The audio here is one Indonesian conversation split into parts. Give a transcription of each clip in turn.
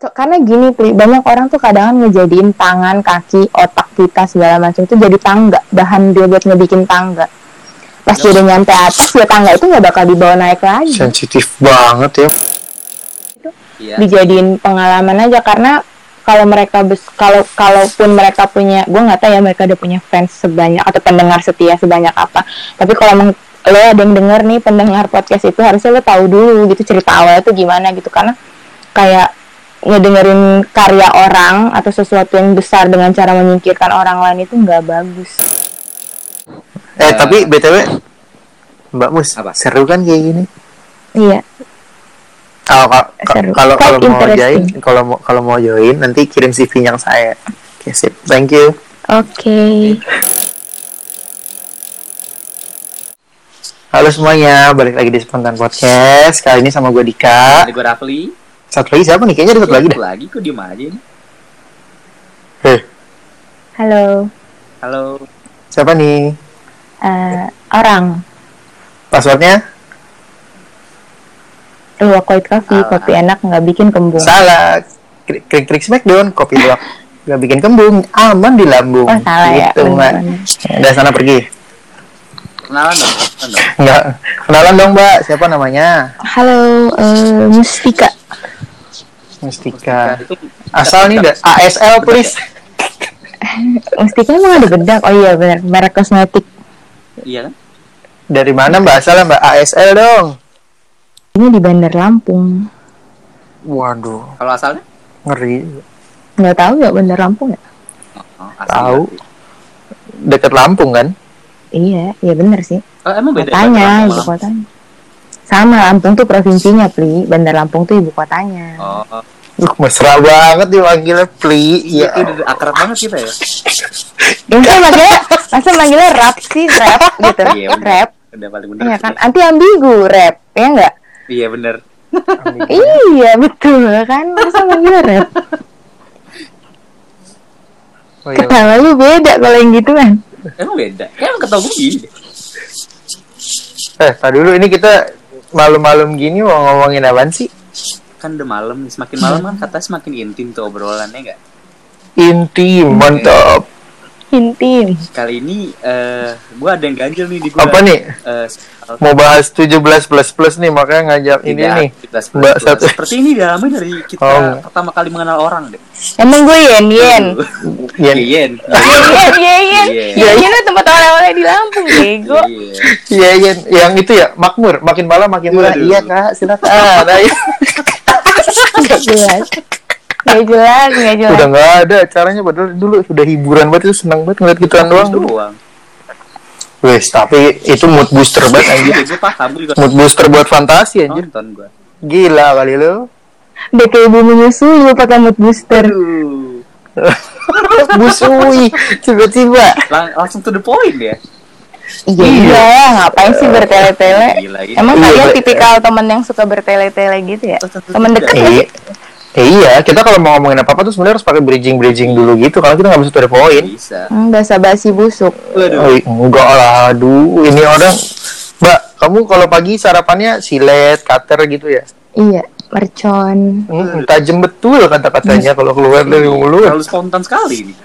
Karena gini Pri, banyak orang tuh kadang ngejadiin tangan, kaki, otak kita segala macam itu jadi tangga, bahan dia buat ngebikin tangga. Pas dia udah nyampe atas, ya tangga itu nggak bakal dibawa naik lagi. sensitif banget ya Iya. Dijadiin pengalaman aja karena kalau mereka bes kalau kalaupun mereka punya, gue nggak tahu ya mereka udah punya fans sebanyak atau pendengar setia sebanyak apa. Tapi kalau lo ada yang denger nih pendengar podcast itu harusnya lo tahu dulu gitu cerita awalnya tuh gimana gitu karena kayak ngedengerin karya orang atau sesuatu yang besar dengan cara menyingkirkan orang lain itu nggak bagus. eh tapi btw mbak mus Apa? seru kan kayak gini Iya, kalau Seru. kalau kalau mau join kalau mau kalau mau join nanti kirim cv yang saya oke sip thank you oke. halo semuanya balik lagi di spontan podcast kali ini sama gue Dika Ada gue Rafli. Satu lagi siapa nih kayaknya ada satu lagi dah lagi kok diem aja nih. Heh, Halo, Halo. siapa nih eh, orang. passwordnya Luwak White Coffee, Salah. kopi enak nggak bikin kembung. salah klik klik smackdown kopi luwak gak bikin kembung aman di lambung Oh salah ya. gitu mbak bener-bener. udah sana pergi Kenalan dong. Kenalan dong. Nggak, kenalan dong mbak siapa namanya Halo, eh, Mustika. Mustika Itu asal nih da- ASL please Mustika emang ada bedak. Oh iya benar, merek kosmetik. Iya kan? dari mana mbak asal mbak ASL dong Ini di Bandar Lampung. waduh Kalau asalnya? ngeri Nggak tahu ya Bandar Lampung ya? Oh, Tahu. deket Lampung kan Iya, iya bener sih. Oh, emang beda. Kotanya, Bandar ibu kotanya. Sama Lampung tuh provinsinya, Pli. Bandar Lampung tuh ibu kotanya. Oh, oh. Duh, mesra banget dipanggilnya Pli Iya, ya itu udah akrab banget kita ya. Masa manggilnya, masa manggilnya rap sih, rap gitu. Iya, rap. Udah paling bener. Iya kan? Anti ambigu rap, ya enggak? Iya bener. Iya, betul kan? Masa manggilnya rap? Oh, iya. Ketawa lu beda kalau yang gitu kan. Emang beda. Kayak emang ketawa gue gini eh tadi dulu ini kita malam-malam gini mau ngomongin apaan sih Kan udah malam, semakin malam kan katanya semakin intim tuh obrolannya enggak? inti mantap Intim. Kali ini eh gua ada yang ganjel nih di gua. apa nih Eh, soal- mau bahas 17 plus plus nih makanya ngajak ini nih kita seperti, Mbak satu seperti ini dialami dari kita Oh, pertama kali mengenal orang deh. Emang gue yen yen. Yen. Yen. Yen yen yen yen. Iya. Yen yen tempat orang-orang di Lampung, bego. Iya. Iya, iya, yang itu ya makmur, makin malam makin murah. Waduh. Iya kak, silakan. Nah, iya. Gak jelas. Gak jelas, gak jelas. udah nggak ada acaranya padahal dulu sudah hiburan banget itu senang banget ngeliat gituan doang. doang. Wes, tapi itu mood booster banget anjir. Iya, gue paham gue juga Mood booster buat fantasi anjir. nonton gue. Gila kali lu. Ibu menyusui lu pakai mood booster. Busui tiba-tiba. Lang- langsung to the point ya. Iya, iya, ngapain sih bertele-tele? Gila, gila. Emang Iya, kalian tipikal temen yang suka bertele-tele gitu ya? Oh, tidak. deket nggak Eh, iya, kita kalau mau ngomongin apa-apa tuh sebenarnya harus pakai bridging-bridging dulu gitu. Kalau kita nggak bisa to the point. Bisa. Hmm, bahasa basi busuk. Waduh. Oh, enggak lah, aduh, ini orang, Mbak, kamu kalau pagi sarapannya silet, cutter gitu ya? Iya, mercon. Hmm, tajam betul kata-katanya kalau keluar dari mulut. Terlalu spontan sekali nih.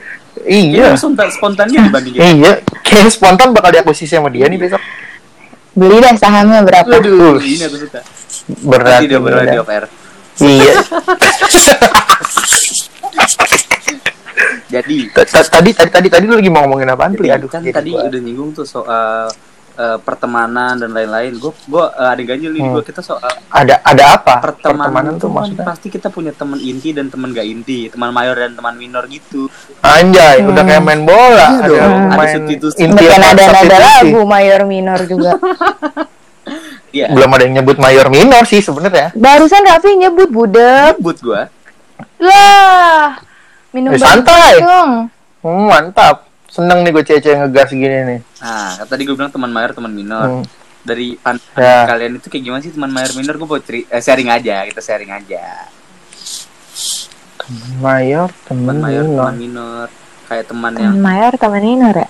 Iya, Iya, spontan spontannya kita. iya. Kayak spontan bakal diakuisisi sama dia nih besok. Beli dah sahamnya berapa? Waduh, ini aku suka. Berat. Tidak ini berat di off air. Iya. Jadi, Ta- ta- Tadi tadi tadi tadi lu lagi mau ngomongin apaan, Pli? jadi Aduh, kan tadi gua- udah nyinggung tuh soal eh, pertemanan dan lain-lain. Gue gue ada yang ganjil nih Hmm. gue kita soal ada ada apa? pertemanan, tuh tuh maksudnya. pasti kita punya teman inti dan teman gak inti, teman mayor dan teman minor gitu. Anjay, udah kayak main bola. Iya dong, ada main substitusi. inti ada nada substitusi. lagu mayor minor juga. Iya. Belum ada yang nyebut mayor minor sih sebenarnya. Barusan Raffi nyebut budek. Nyebut gue. Lah, minum Eh, santai. dong. Hmm, mantap. Seneng nih gue cece ngegas gini nih. Nah, kan tadi gue bilang teman mayor, teman minor. Hmm. Dari pandangan Ya. kalian itu kayak gimana sih teman mayor minor? Gue mau ceri- eh, sharing aja, kita sharing aja. Mayor, Teman temen mayor, minor. teman minor. Kayak teman yang Temen mayor, temen minor ya?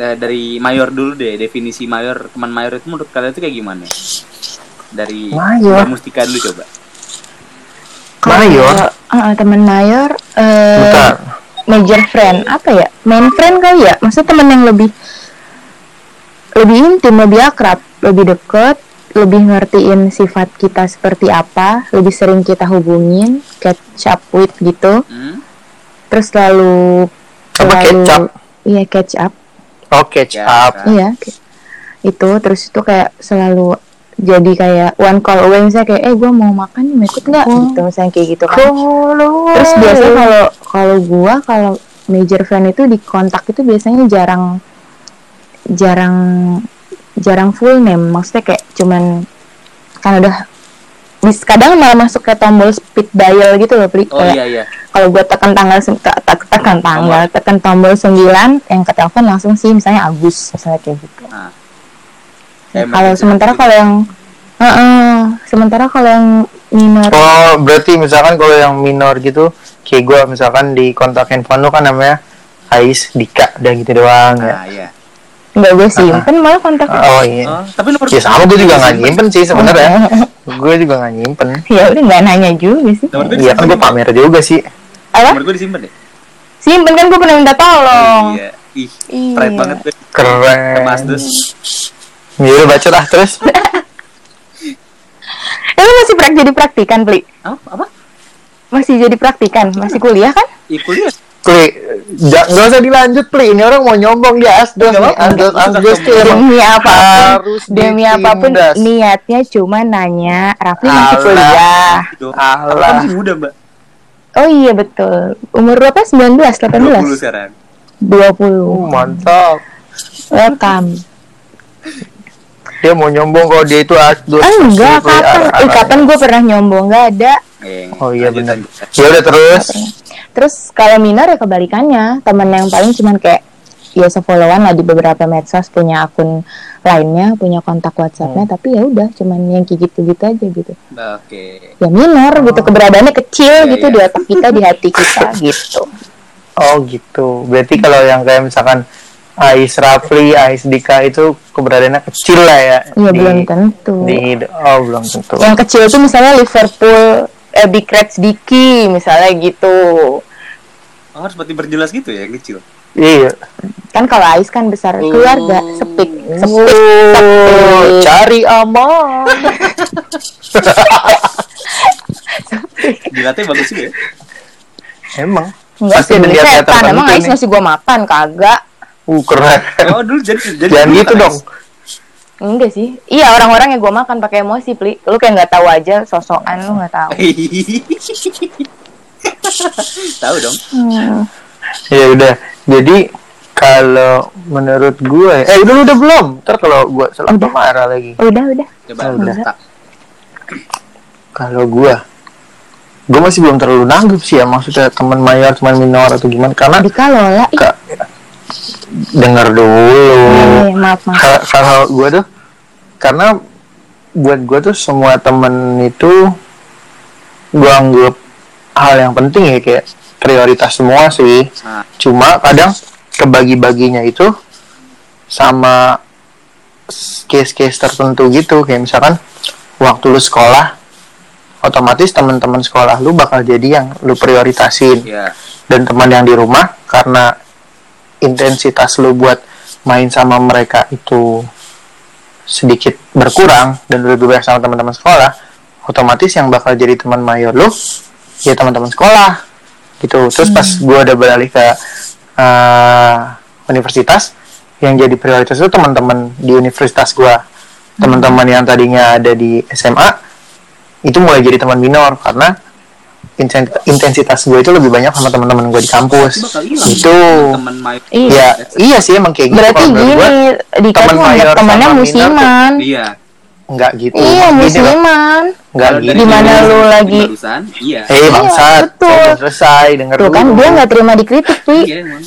Eh, dari mayor dulu deh, definisi mayor, teman mayor itu menurut kalian itu kayak gimana? Dari Mayor? Mustika dulu coba. Mayor? Ah, teman mayor eh Bentar. major friend apa ya main friend kali ya maksudnya teman yang lebih lebih intim lebih akrab lebih deket lebih ngertiin sifat kita seperti apa lebih sering kita hubungin catch up with gitu Hmm? terus lalu Apa catch up? iya catch up Oh, catch Ya, up. iya itu terus itu kayak selalu jadi kayak one call away. Misalnya kayak eh gue mau makan nih mau ikut nggak? Gitu misalnya kayak gitu kan terus biasanya kalau kalau gua kalau major friend itu di kontak itu biasanya jarang jarang jarang full name. Maksudnya kayak cuman kan udah bis kadang malah masuk ke tombol speed dial gitu loh Pri. Oh Kayak iya iya. kalau gue tekan tanggal te- tekan tanggal tekan tombol 9 yang ke telepon langsung sih misalnya Agus misalnya kayak gitu Nah. Nah, kalau gitu. sementara kalau yang Heeh, sementara kalau yang minor Oh, berarti misalkan kalau yang minor gitu, kayak gue misalkan di kontak handphone lu kan namanya Ais Dika, udah gitu doang ya. Nah, iya. nggak gue simpen malah kontak Oh iya. Oh, tapi nomor Ya sama gue juga nggak nyimpen sih sebenarnya. gue juga nggak nyimpen. ya udah nggak nanya juga sih Nomor gue Iya kan gue pamer juga sih. apa Nomor gue disimpan deh. simpen kan gue pernah minta tolong Iya. Ih, Iya. keren banget gue. Keren. Mas Dus. Ya udah baca lah terus. eh lu masih prak jadi praktikan Pli Apa? Apa? masih jadi praktikan masih kuliah kan Ih, kuliah. Pli, ja- nggak usah dilanjut Pli. Ini orang mau nyombong dia asdos nih. Asdos, tuh demi apa pun harus demi apa pun niatnya cuma nanya Raffi masih kuliah. Alah. Kan masih muda, Mbak. oh iya betul umur berapa 19 20 18 sekarang. 20 Oh, mantap. welcome Dia mau nyombong kalau dia itu asdos. ah enggak kapan eh kapan gue pernah nyombong nggak ada Eh, Oh iya benar. Ya udah terus. Terus kalau minor ya kebalikannya, teman yang paling cuman kayak ya sefollowan lah di beberapa medsos punya akun lainnya, punya kontak WhatsAppnya, Hmm. tapi ya udah cuman yang kayak gitu-gitu aja gitu. Oke. Ya minor gitu keberadaannya kecil Iya, gitu iya. di otak kita, di hati kita gitu. Oh gitu. Berarti kalau yang kayak misalkan Ais Rafli, Ais Dika itu keberadaannya kecil lah ya. Iya belum tentu. Di. Oh belum tentu. Yang kecil tuh misalnya Liverpool, eh, Big Reds Diki misalnya gitu. Oh, harus seperti berjelas gitu ya, yang kecil. Iya. Kan kalau Ais kan besar keluarga, sepik, sepik, Oh, sepik. cari aman. Dilatih bagus juga ya. Emang. Enggak Pasti sih, ada lihat-lihat setan. Emang Ais nih. masih gua makan kagak. Uh keren. Oh, dulu jadi jadi Jangan gitu dong. Enggak sih. Iya orang-orang yang gue makan pakai emosi, Pli. Lu kayak nggak tahu aja, sosokan lu nggak tahu. Tahu dong. Hmm. Ya udah. Jadi kalau menurut gue, eh udah udah belum. Ntar kalau gue salah Udah. marah lagi. Udah, udah. Coba Udah. tak. Kalau gue, gue masih belum terlalu nanggep sih ya maksudnya teman mayor, teman minor atau gimana. Karena Di Kalola, denger dulu. Eh, maaf, maaf. Ka- Kalau gue tuh, karena buat gue tuh semua temen itu gue anggap hal yang penting ya kayak prioritas semua sih. Nah, Cuma kadang kebagi-baginya itu sama case-case tertentu gitu kayak misalkan waktu lu sekolah otomatis teman-teman sekolah lu bakal jadi yang lu prioritasin ya. dan teman yang di rumah karena intensitas lu buat main sama mereka itu sedikit berkurang dan lebih banyak sama teman-teman sekolah otomatis yang bakal jadi teman mayor lu ya teman-teman sekolah gitu. Terus pas Hmm. gua udah beralih ke eh, universitas yang jadi prioritas itu teman-teman di universitas gua. Teman-teman yang tadinya ada di SMA itu mulai jadi teman minor karena intensitas gue itu lebih banyak sama teman-teman gue di kampus itu main. Iya. ya iya sih emang kayak gitu Berarti gini, gue, Dika teman mayor temannya musiman. Iya. nggak gitu Iya, musiman. nggak gitu Di mana dulu lu lagi- iya. eh bangsat saya belum selesai denger Tuh dulu kan dia nggak terima dikritik, Pli. Iya, emang.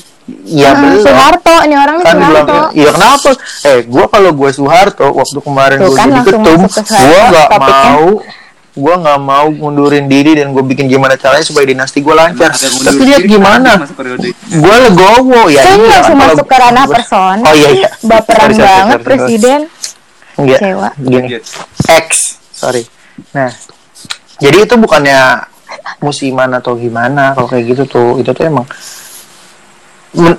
iya Ah, belum Soeharto, ini orang nih kan bilang Soeharto. iya kenapa eh gue kalau gue Soeharto waktu kemarin Tuh gue kan jadi langsung ketum masuk ke Soeharto, gue nggak mau gue nggak mau mundurin diri dan gue bikin gimana caranya supaya dinasti gue lancar tapi lihat gimana gue legowo ya Saya iya, langsung kalau masuk ke ranah person. oh iya iya Baperan Sorry, sorry, banget sorry, sorry. presiden. Enggak, Kecewa. gini. X sorry nah jadi itu bukannya musiman atau gimana kalau kayak gitu tuh itu tuh emang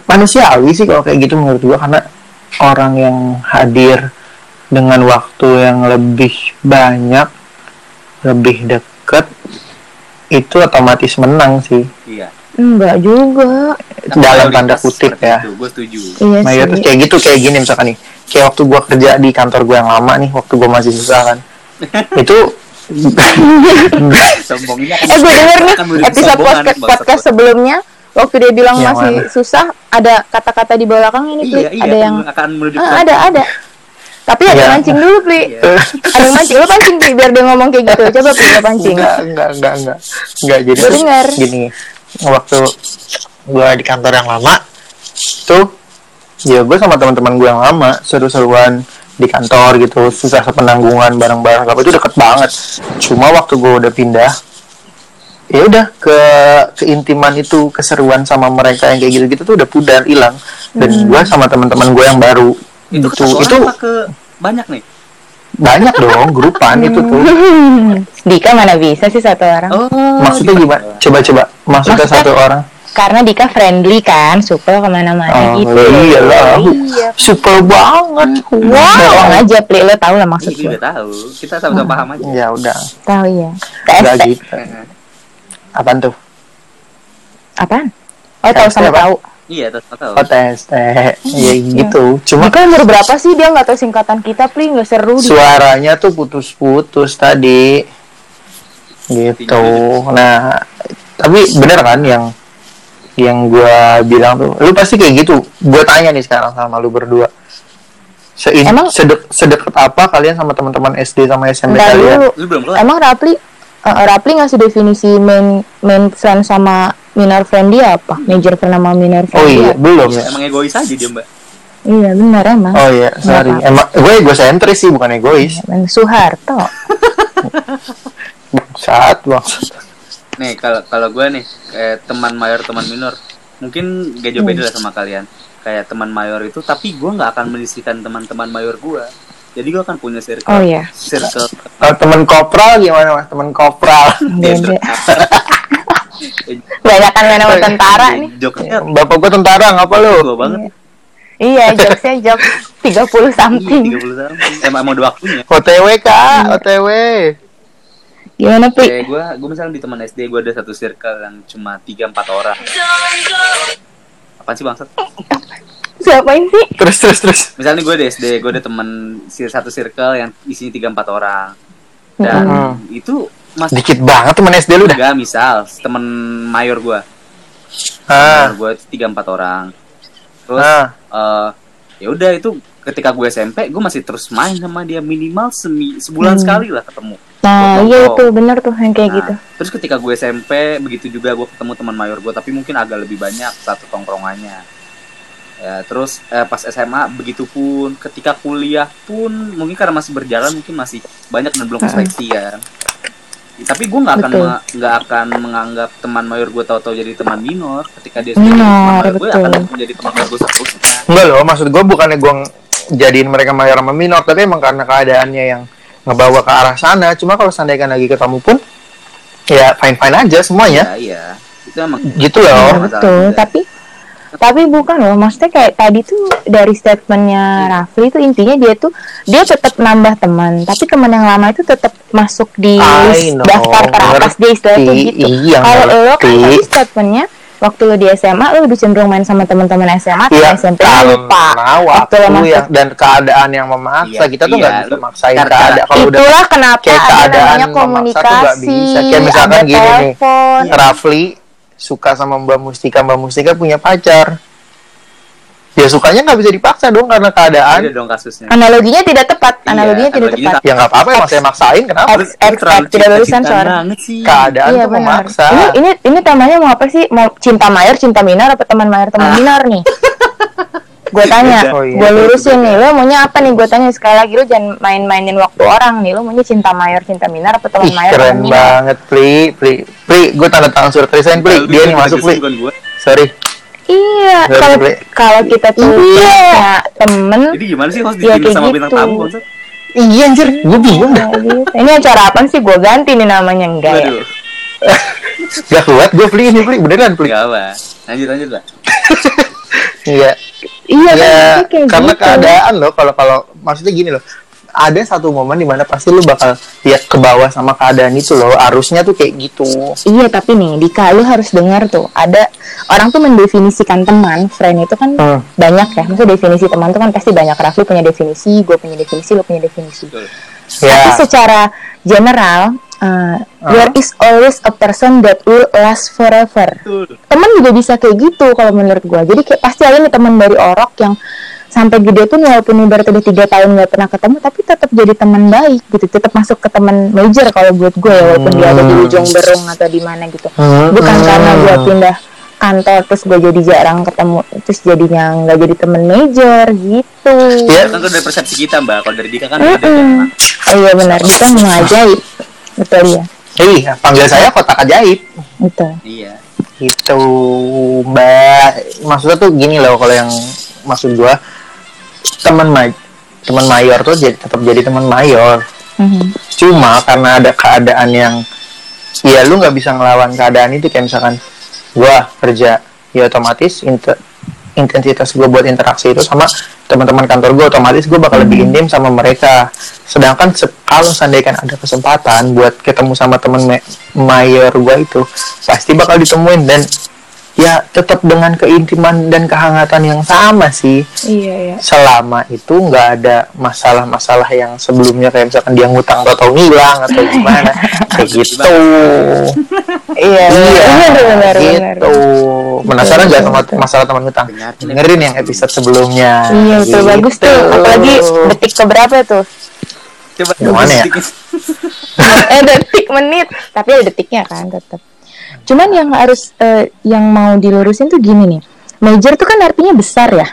manusiawi sih kalau kayak gitu menurut gua karena orang yang hadir dengan waktu yang lebih banyak lebih deket itu otomatis menang sih Iya. Enggak juga. dalam tanda kutip ya Itu, gue setuju. Iya mayoritas kayak gitu kayak gini misalkan nih kayak waktu gua kerja di kantor gua yang lama nih waktu gua masih susah kan itu Sombongnya Eh gue denger nih menjadi episode podcast, podcast sebelumnya waktu dia bilang Yang masih mana? susah ada kata-kata di belakang ini. Iya, iya. ada yang akan menuju Ah, ada ada. Tapi ada Iya. mancing dulu Pli. Iya. Ada yang mancing lu pancing Pli biar dia ngomong kayak gitu. Coba Pli lo pancing. enggak enggak enggak enggak enggak jadi dengar. gini waktu gua di kantor yang lama tuh ya gue sama teman-teman gue yang lama seru-seruan di kantor gitu susah sepenanggungan bareng-bareng apa itu deket banget cuma waktu gue udah pindah ya udah ke keintiman itu keseruan sama mereka yang kayak gitu-gitu tuh udah pudar hilang dan Hmm. gue sama teman-teman gue yang baru Itu ke itu apa ke banyak nih? banyak dong grupan itu tuh Dika mana bisa sih satu orang? Oh, maksudnya gimana coba-coba maksudnya Maksudnya- satu orang Karena Dika friendly kan, supel ke mana-mana Oh, gitu. iyalah. Iya. super banget Wow. wow Bohong aja Pli, lo tau lah maksud Ini gue. udah tahu. Kita sama-sama paham aja. ya udah Tahu ya. TST. gitu apaan tuh Apaan? Oh tahu sama apa? tahu. Iya, terus tahu. oh tes teh ya gitu. Cuma Dika umur berapa sih? Dia nggak tahu singkatan kita Pli. Nggak seru suaranya tuh putus-putus tadi. Gitu. Nah tapi bener kan yang yang gua bilang tuh? Lu pasti kayak gitu. Gua tanya nih sekarang sama lu berdua. Sein, Emang- sedek, sedekat apa kalian sama teman-teman SD sama SMP kalian? dulu. Lu belum kelar. Emang Rapli eh, Rapli ngasih definisi main main friend sama minor friend dia apa? Major friend sama minor friend oh iya dia. belum ya Emang egois aja dia, Mbak. Iya benar emang. Oh iya, sorry. Emang gue egosentris sih, bukan egois. Emang Soeharto. Saat bangsat. Nih, kalau kalau gue nih kayak teman mayor, teman minor, mungkin gak jauh beda lah sama kalian. Kayak teman mayor itu, tapi gue nggak akan menyisikan teman-teman mayor gue. Jadi gue akan punya circle. Oh iya. Circle. Kalau teman kopral gimana mas? Teman kopral. Beda. Banyak kan main sama tentara nih. Joknya Bapak gue tentara, ngapa lu? tua banget. Iya, jokesnya jok 30 Iya, something. 30 tahun. Emang mau ada waktunya. OTW kak, OTW. Gimana, Pli? Kayak gue, gue misalnya di teman SD gue ada satu circle yang cuma 3-4 orang. Apaan sih bangsat? Siapain sih? Terus terus terus. Misalnya gue di SD, gue ada teman satu circle yang isinya 3-4 orang. Dan Hmm. itu mas Dikit banget teman SD lu dah. Enggak, misal temen mayor gua. Ah, Mayor gua itu tiga empat orang. Terus ah. eh ya udah itu ketika gue SMP gue masih terus main sama dia minimal semi sebulan Hmm. sekali lah ketemu. Nah, iya itu bener tuh yang kayak Nah, gitu. Terus ketika gue SMP begitu juga gue ketemu teman mayor gue tapi mungkin agak lebih banyak satu tongkrongannya. Ya, terus eh, pas SMA begitu pun ketika kuliah pun mungkin karena masih berjalan mungkin masih banyak dan belum keseleksi kan. Ya, tapi gue nggak akan nggak akan menganggap teman mayor gue tahu-tahu jadi teman minor ketika dia Minor, teman mayor gue betul. akan menjadi teman mayor gue seterusnya. Enggak loh, maksud gue bukannya gue jadiin mereka mayor sama minor, tapi emang karena keadaannya yang ngebawa ke arah sana. Cuma kalau seandainya lagi ketemu pun, ya fine fine aja semuanya. Iya, iya. Itu emang Gitu Iya, loh. masalah betul. juga. Tapi tapi bukan loh, maksudnya kayak tadi tuh dari statementnya Rafli itu intinya dia tuh dia tetap nambah teman, tapi teman yang lama itu tetap masuk di list know, daftar teratas dia istilahnya tuh gitu. Iya, Kalau lo kan tadi statementnya waktu lo di SMA lo lebih cenderung main sama teman-teman SMA atau Iya, SMP lo lupa. Waktu waktu lo masuk yang dan keadaan yang memaksa Iya, kita tuh nggak iya, bisa maksain karena- keadaan kalau udah Itulah kenapa kayak ada keadaan namanya memaksa tuh komunikasi, nggak bisa. Kayak misalkan ada gini nih. telepon. Rafli suka sama Mbak Mustika Mbak Mustika punya pacar dia sukanya nggak bisa dipaksa dong karena keadaan dong kasusnya. Analoginya tidak tepat, Iya, analoginya tidak analoginya tepat. ya nggak apa-apa emang saya maksain kenapa X, X, X, tidak lulusan sih. keadaan Iya tuh benar. memaksa Ini ini ini temanya mau apa sih? Mau cinta mayor, cinta minor, apa teman mayor, teman Ah. minor nih? gue tanya, Beda. Oh, iya. gue lurusin nih. Lo maunya apa nih? Gue tanya sekali lagi lo jangan main-mainin waktu orang nih. Lo maunya cinta mayor, cinta minor, apa teman Ih, mayor, keren minor? banget Pli Pli Pli gue tanda tangan surat resign Pli dia nih masuk Pli gua. sorry Iya, kalau kalau kita tuh punya temen, Jadi gimana sih host Iya, dipilih kayak sama bintang gitu. tamu iya anjir gue bingung dah. Ini acara apa sih? Gue ganti nih namanya enggak ya? Gak kuat gue beli ini beli beneran beli. Gak apa. Lanjut lanjut lah. Iya. Iya, Ya, kan, karena gitu. keadaan loh kalau kalau maksudnya gini loh. Ada satu momen di mana pasti lu bakal lihat ke bawah sama keadaan itu loh. Arusnya tuh kayak gitu. Iya tapi nih Dika lu harus dengar tuh ada orang tuh mendefinisikan teman friend itu kan Hmm. banyak ya maksudnya definisi teman tuh kan pasti banyak Rafli punya definisi gue punya definisi lu punya definisi Betul. Tapi Ya. secara general uh, there is always a person that will last forever. Betul. teman juga bisa kayak gitu kalau menurut gue jadi kayak pasti ada nih teman dari orok yang sampai gede pun walaupun ibarat udah tiga tahun nggak pernah ketemu tapi tetap jadi teman baik gitu. Tetap masuk ke teman major kalau buat gue ya walaupun dia ada di ujung berung atau di mana gitu. Hmm. bukan karena gue pindah kantor terus gue jadi jarang ketemu terus jadinya nggak jadi temen major gitu Iya. Kan kalau dari persepsi kita mbak, kalau dari Dika kan beda. Mm-mm. Oh iya benar dia kan memang ajaib betul ya Iya, panggil saya kotak ajaib. betul Iya. Gitu, Mbak. Maksudnya tuh gini loh kalau yang maksud gua teman ma teman mayor tuh jadi tetap jadi teman mayor. Mhm. Cuma karena ada keadaan yang ya lu nggak bisa ngelawan keadaan itu kayak misalkan gua kerja ya otomatis inte- intensitas gue buat interaksi itu sama teman-teman kantor gue otomatis gue bakal lebih intim sama mereka. Sedangkan se- kalau seandainya ada kesempatan buat ketemu sama teman ma- mayor gue itu pasti bakal ditemuin dan ya tetap dengan keintiman dan kehangatan yang sama sih. Iya iya. Selama itu nggak ada masalah-masalah yang sebelumnya kayak misalkan dia ngutang atau ngilang atau gimana. Kayak gitu. iya. Iya benar gitu. Penasaran nggak sama masalah teman ngutang? Dengerin. yang episode sebelumnya. Iya betul. Gitu. bagus tuh. Apalagi detik keberapa tuh? Coba Yang mana ya? eh detik menit. Tapi ada detiknya kan tetap cuman yang harus eh, yang mau dilurusin tuh gini nih major tuh kan artinya besar ya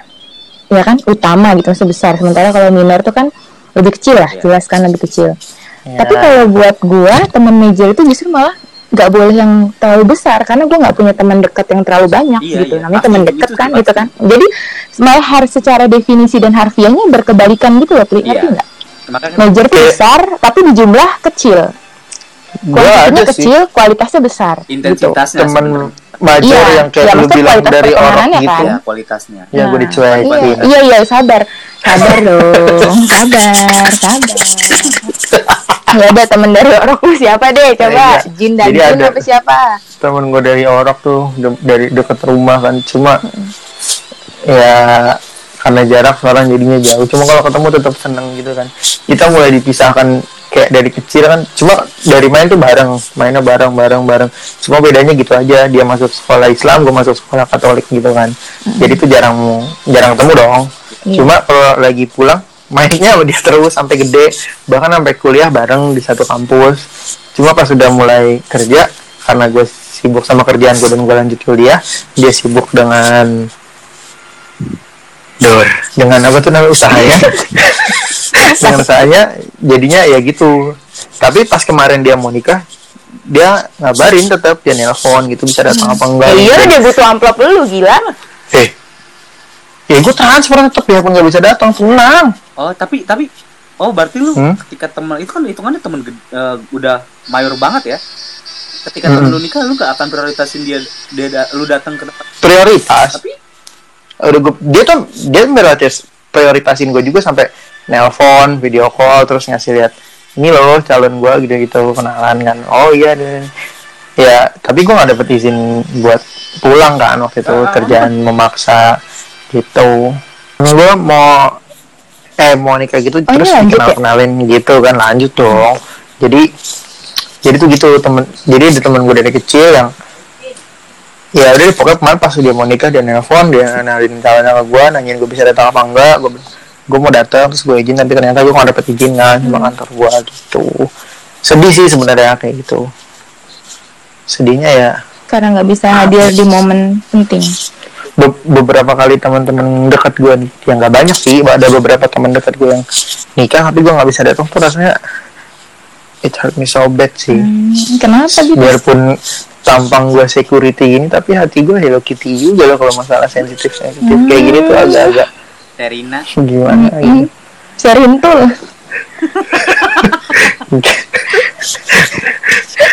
ya kan utama gitu maksudnya besar sementara kalau minor tuh kan lebih kecil lah Iya. jelas kan lebih kecil Ya. tapi kalau buat gua teman major itu justru malah nggak boleh yang terlalu besar karena gua nggak punya teman dekat yang terlalu banyak Iya, gitu iya. namanya teman dekat kan pasti. itu kan jadi malah harus secara definisi dan harfiahnya berkebalikan gitu loh Pri. ngerti Iya. nggak major tuh besar tapi di jumlah kecil gua kualitasnya ada sih. kecil kualitasnya besar gitu. intensitasnya teman sebenarnya. major Iya, yang kayak iya, lu bilang dari orang gitu. kan. ya kualitasnya. Ya gue Nah, dicuekin. iya, iya iya sabar. Sabar dong sabar sabar. Ya ada temen dari orok lu siapa deh? Coba Iya. Jin dan Jadi ada- apa siapa? temen gue dari orok tuh de- dari deket rumah kan. Cuma ya karena jarak sekarang jadinya jauh. Cuma kalau ketemu tetap seneng gitu kan. Kita mulai dipisahkan kayak dari kecil kan. Cuma dari main tuh bareng mainnya bareng bareng bareng. Cuma bedanya gitu aja dia masuk sekolah Islam gue masuk sekolah Katolik gitu kan. Jadi tuh jarang jarang ketemu dong. Iya. cuma kalau lagi pulang mainnya sama dia terus sampai gede. Bahkan sampai kuliah bareng di satu kampus. Cuma pas sudah mulai kerja karena gue sibuk sama kerjaan gue dan gue lanjut kuliah dia sibuk dengan Dor, dengan apa tuh namanya usahanya dengan usahanya jadinya ya gitu tapi pas kemarin dia mau nikah dia ngabarin tetap dia nelpon gitu bisa datang apa enggak Ya iya gitu. dia butuh amplop lu gila eh ya gue transfer tetap ya pun nggak bisa datang tenang oh tapi tapi oh berarti lu Hmm? ketika teman itu kan hitungannya teman ged- eh, udah mayor banget ya ketika Hmm. temen lu nikah lu gak akan prioritasin dia dia da- lu datang ke tempat prioritas tapi udah gue dia tuh dia prioritas prioritasin gue juga sampai nelpon video call terus ngasih lihat ini loh calon gue gitu gitu kenalan kan oh iya deh ya tapi gue nggak dapet izin buat pulang kan waktu itu Ah. kerjaan memaksa gitu gue mau eh mau nikah gitu Oh, terus lanjut dikenal ya? kenalin gitu kan lanjut dong jadi jadi tuh gitu temen jadi ada temen gue dari kecil yang ya udah deh, pokoknya kemarin pas dia mau nikah dia nelpon dia kenalin calonnya ke gue nanyain gue bisa datang apa enggak gue gue mau datang terus gue izin tapi ternyata gue nggak dapet izin kan sama kantor gue gitu. Sedih sih sebenarnya kayak gitu. Sedihnya ya. Karena nggak bisa hadir di momen penting. Be- beberapa kali teman-teman dekat gue nih yang nggak banyak sih ada beberapa teman dekat gue yang nikah tapi gue nggak bisa datang tuh rasanya it hurt me so bad sih. Hmm, kenapa gitu? Biarpun tampang gue security ini tapi hati gue Hello Kitty juga loh kalau masalah sensitif sensitif. Kayak gini tuh agak-agak Terina gimana Hmm, gitu Serintul.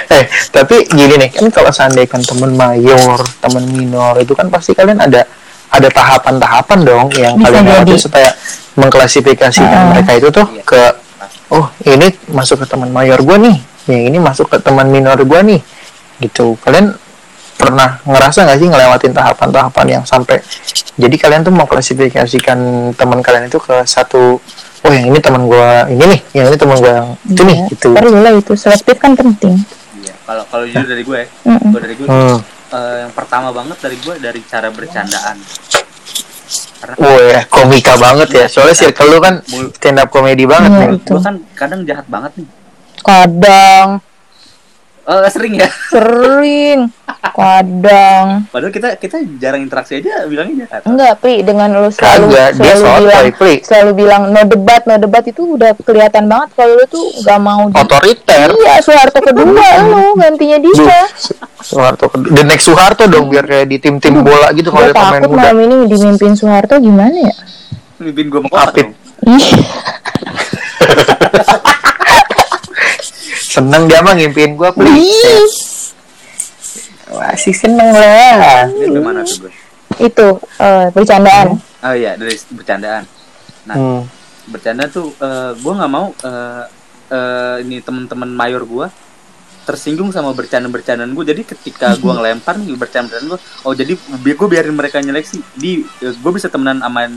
Eh tapi gini nih kan kalau seandainya kan teman mayor teman minor itu kan pasti kalian ada ada tahapan-tahapan dong yang Bisa kalian lewati supaya mengklasifikasikan Ah. mereka itu tuh Iya. ke oh ini masuk ke teman mayor gua nih. Yang ini masuk ke teman minor gua nih gitu kalian pernah ngerasa nggak sih ngelewatin tahapan-tahapan yang sampai jadi kalian tuh mengklasifikasikan teman kalian itu ke satu oh yang ini teman gua ini nih yang ini teman gua yang itu nih Iya, gitu perlu lah itu selektif kan penting Iya. Kalau kalau jujur dari gue, Mm-mm. gue dari gue hmm. eh, yang pertama banget dari gue dari cara bercandaan. Karena Wah, ya, komika banget ya. Soalnya circle lu kan Mul- stand up komedi banget Iya, nih. itu. gue kan kadang jahat banget nih. kadang Eh sering ya. sering kadang Padahal kita kita jarang interaksi aja bilangnya jahat. enggak pri dengan lu selalu Kagak, dia selalu sotoy, bilang Pri. selalu bilang no debat no debat itu udah kelihatan banget kalau lu tuh nggak mau di- Otoriter. iya Soeharto kedua lu gantinya dia Su- Soeharto. The next Soeharto dong biar kayak di tim-tim bola gitu kalau ada pemain takut muda. malam ini dimimpin Soeharto gimana ya Mimpin gue mau Apit. Seneng dia mah ngimpiin gua, please. ih. Masih seneng lah. Dari mana tuh gue? itu eh, bercandaan Oh iya dari bercandaan. Nah Hmm. bercanda tuh eh, gue nggak mau eh, eh, ini teman-teman mayor gue tersinggung sama bercanda-bercandaan gue jadi ketika gue ngelempar nih bercanda-bercandaan gue oh jadi bi gue biarin mereka nyeleksi di gue bisa temenan sama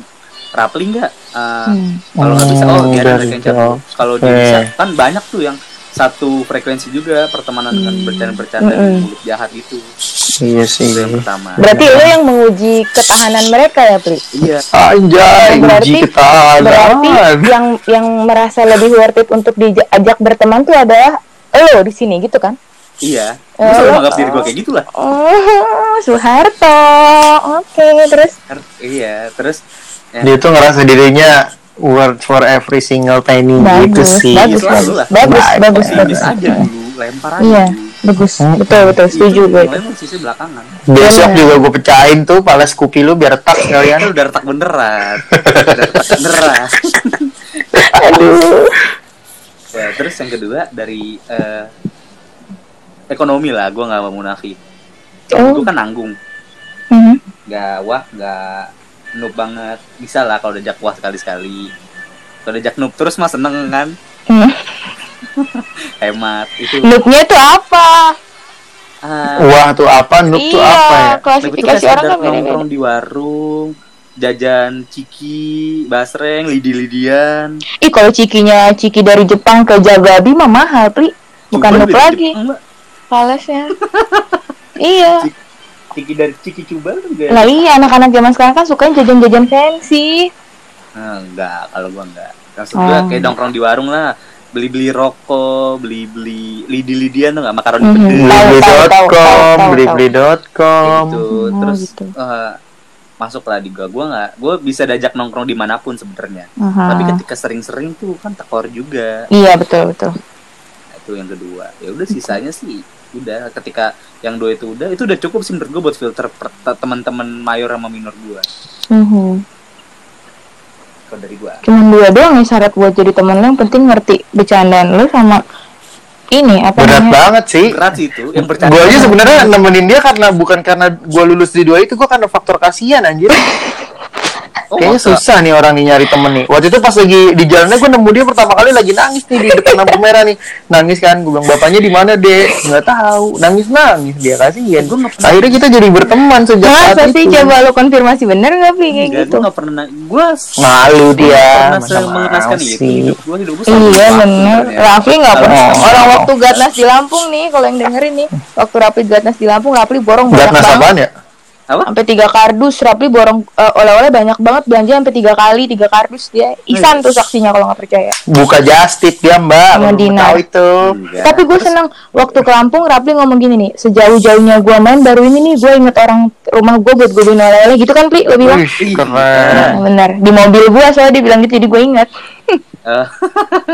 Rapli nggak Eh, Hmm. kalau nggak bisa oh Hmm, biarin mereka cabut kalau dia bisa kan banyak tuh yang satu frekuensi juga pertemanan dengan bercanda-bercanda Mm-mm. mulut jahat gitu Iya sih. itu yang pertama. Berarti lu yang menguji ketahanan mereka ya Pri iya. Anjay, Berarti- uji ketahanan. berarti yang yang merasa lebih worth it untuk diajak berteman tuh adalah lo di sini gitu kan? Iya. Gue selalu lo- menganggap diri gue kayak gitulah? Oh Soeharto. Oke terus? Iya terus ya, Dia tuh ngerasa dirinya worth for every single penny gitu bagus sih. bagus bagus bagus Baik. bagus Pesimis bagus aja dulu lempar aja iya bagus Hmm. betul betul setuju gue itu. Belakangan. Besok Bener. juga gue pecahin tuh pala Scoopy lu biar retak sekalian. udah retak beneran. udah retak beneran. aduh ya, terus yang kedua dari eh, ekonomi lah, gue nggak mau munafik. Oh. Gue kan nanggung, Mhm. nggak wah, nggak noob banget. Bisa lah kalau diajak wah sekali-sekali. Kalau diajak noob terus mah seneng kan, Hmm. hemat itu. Noobnya tuh apa Ah, Wah tuh apa? Noob tuh iya apa ya? itu klasifikasi orang kan beda nongkrong di warung, jajan ciki, basreng, lidi-lidian. ih kalau cikinya ciki dari Jepang ke Jagabi mah mahal pri bukan noob lagi falesnya iya Ciki dari ciki coba kan juga. lah iya anak-anak zaman sekarang kan sukanya jajan-jajan fancy Nah, enggak, kalau gua enggak. Maksud Oh. gua kayak nongkrong di warung lah, beli-beli rokok, beli-beli lidi-lidian tuh enggak makaroni pedes. Tahu, Blibli.com, tahu. blibli.com. gitu. Oh, Terus gitu. eh, masuklah di gua. Gua enggak, gua bisa diajak nongkrong di mana pun sebenarnya. Aha. Tapi ketika sering-sering tuh kan tekor juga. iya betul betul Nah, itu yang kedua. Ya udah sisanya sih udah ketika yang dua itu udah itu udah cukup sih menurut gua buat filter teman-teman mayor sama minor gua. Mhm. Kalau dari gua. cuman dua doang nih syarat buat jadi temen lo yang penting ngerti bercandaan lo sama ini apa Berat namanya banget sih. Berat sih itu yang bercanda. Gue aja sebenarnya nemenin dia karena bukan karena gue lulus di dua itu gue karena faktor kasihan anjir. Oh, Kayaknya masa? susah nih orang nih nyari temen nih. Waktu itu pas lagi di jalannya gue nemu dia pertama kali lagi nangis nih di depan lampu merah nih. Nangis kan, gue bilang bapaknya di mana dek? Nggak tahu. Nangis nangis dia kasihan. Gua nggak pernah- Akhirnya kita jadi berteman sejak saat masa sih itu. coba lo konfirmasi bener gak Pi kayak gitu gue gak pernah na- gue Malu dia. mengenaskan itu sih? hidup gue gue Iya bener. Rafli gak Kalau pernah. Orang waktu Gatnas di Lampung nih Kalau yang dengerin nih Waktu Rafli Gatnas di Lampung Rafli borong banyak Gatnas banget apaan ya? Apa? Sampai tiga kardus Rafli borong eh, Oleh-oleh banyak banget Belanja sampai tiga kali Tiga kardus. Dia Isan tuh saksinya kalau gak percaya. Buka justip dia mbak. Sama. Tahu itu. Enggak. Tapi gue seneng Waktu ke Lampung Rafli ngomong gini nih Sejauh-jauhnya gue main Baru ini nih Gue inget orang rumah gue Buat gue beliin oleh-oleh Gitu kan Pli Lo bilang Wih, Ih, keren. Nah, bener. Di mobil gue soalnya dia bilang gitu Jadi gue inget Eh,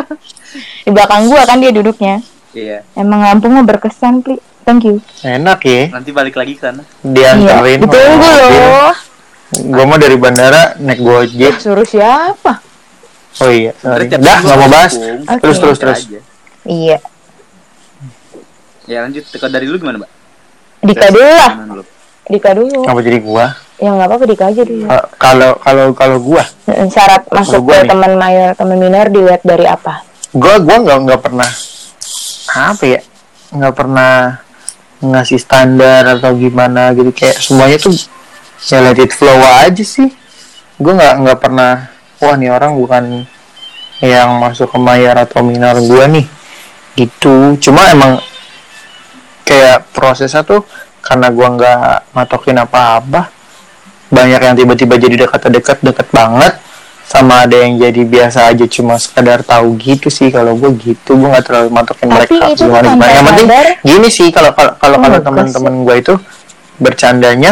Di belakang gue kan dia duduknya. Iya. Emang Lampung mah berkesan Pli Thank you Enak ya. nanti balik lagi ke sana Iya Dianterin. Ditunggu loh Gue mau dari bandara naik gojek. Suruh siapa? Oh iya, sorry. Tiap Udah, nggak mau bahas. Oke. Terus terus terus. aja. Iya Ya lanjut. Teka dari lu gimana, Mbak? Dika dulu lah? Dika dulu Apa jadi gua? ya nggak apa-apa Dika aja dulu Eh, Kalau kalau kalau gua, syarat masuk gua ke teman mayor teman minor dilihat dari apa gua gua nggak nggak pernah apa ya nggak pernah ngasih standar atau gimana gitu kayak semuanya tuh ya let it flow aja sih. Gua nggak nggak pernah wah nih orang bukan yang masuk ke mayor atau minor gua nih gitu. Cuma emang kayak prosesnya tuh karena gua nggak matokin apa-apa banyak yang tiba-tiba jadi dekat-dekat dekat banget sama ada yang jadi biasa aja cuma sekadar tahu gitu sih. Kalau gue gitu gue nggak terlalu matokin mereka itu gimana gimana yang penting gini sih kalau kalau kalau Oh, kalau bagus teman-teman gue itu bercandanya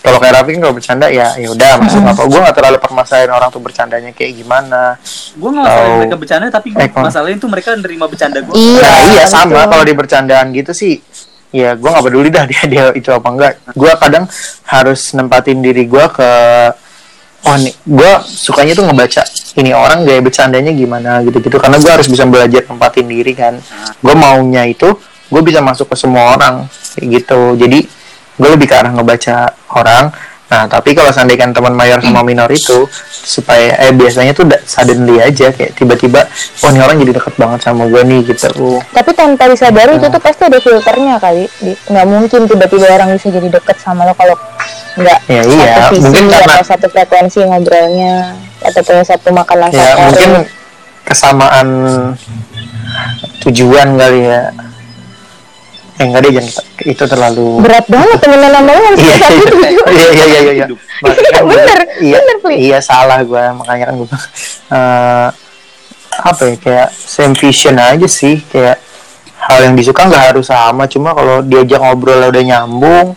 kalau kayak Raffi kan kalau bercanda ya ya udah maksud apa? Gue nggak terlalu permasalahin orang tuh bercandanya kayak gimana. Gue nggak masalah Tahu. mereka bercanda, tapi gue Eh, kalau- masalahin tuh mereka nerima bercanda gue. Iya, nah iya sama. Kalau di bercandaan gitu sih ya gue nggak peduli dah dia dia itu apa enggak gue kadang harus nempatin diri gue ke oh nih gue sukanya tuh ngebaca ini orang gaya bercandanya gimana gitu-gitu. Karena gue harus bisa belajar nempatin diri kan. Gue maunya itu gue bisa masuk ke semua orang kayak gitu. Jadi gue lebih ke arah ngebaca orang nah tapi kalau seandainya teman mayor sama minor itu supaya eh biasanya tuh suddenly aja kayak tiba-tiba oh ini orang jadi deket banget sama gue nih gitu. Tapi tanpa disadari itu tuh pasti ada filternya kali. Nggak mungkin tiba-tiba orang bisa jadi deket sama lo kalau nggak Ya, iya. satu visi Mungkin karena- atau satu frekuensi ngobrolnya atau punya satu makanan ya mungkin kesamaan tujuan kali ya eh enggak deh jangan itu terlalu berat banget temenan sama lo harus iya satu iya. Tujuan. iya iya iya. Iya gua- Bener, iya bener, iya salah gue makanya kan gue eh, apa ya kayak same vision aja sih kayak hal yang disuka nggak harus sama cuma kalau diajak ngobrol udah nyambung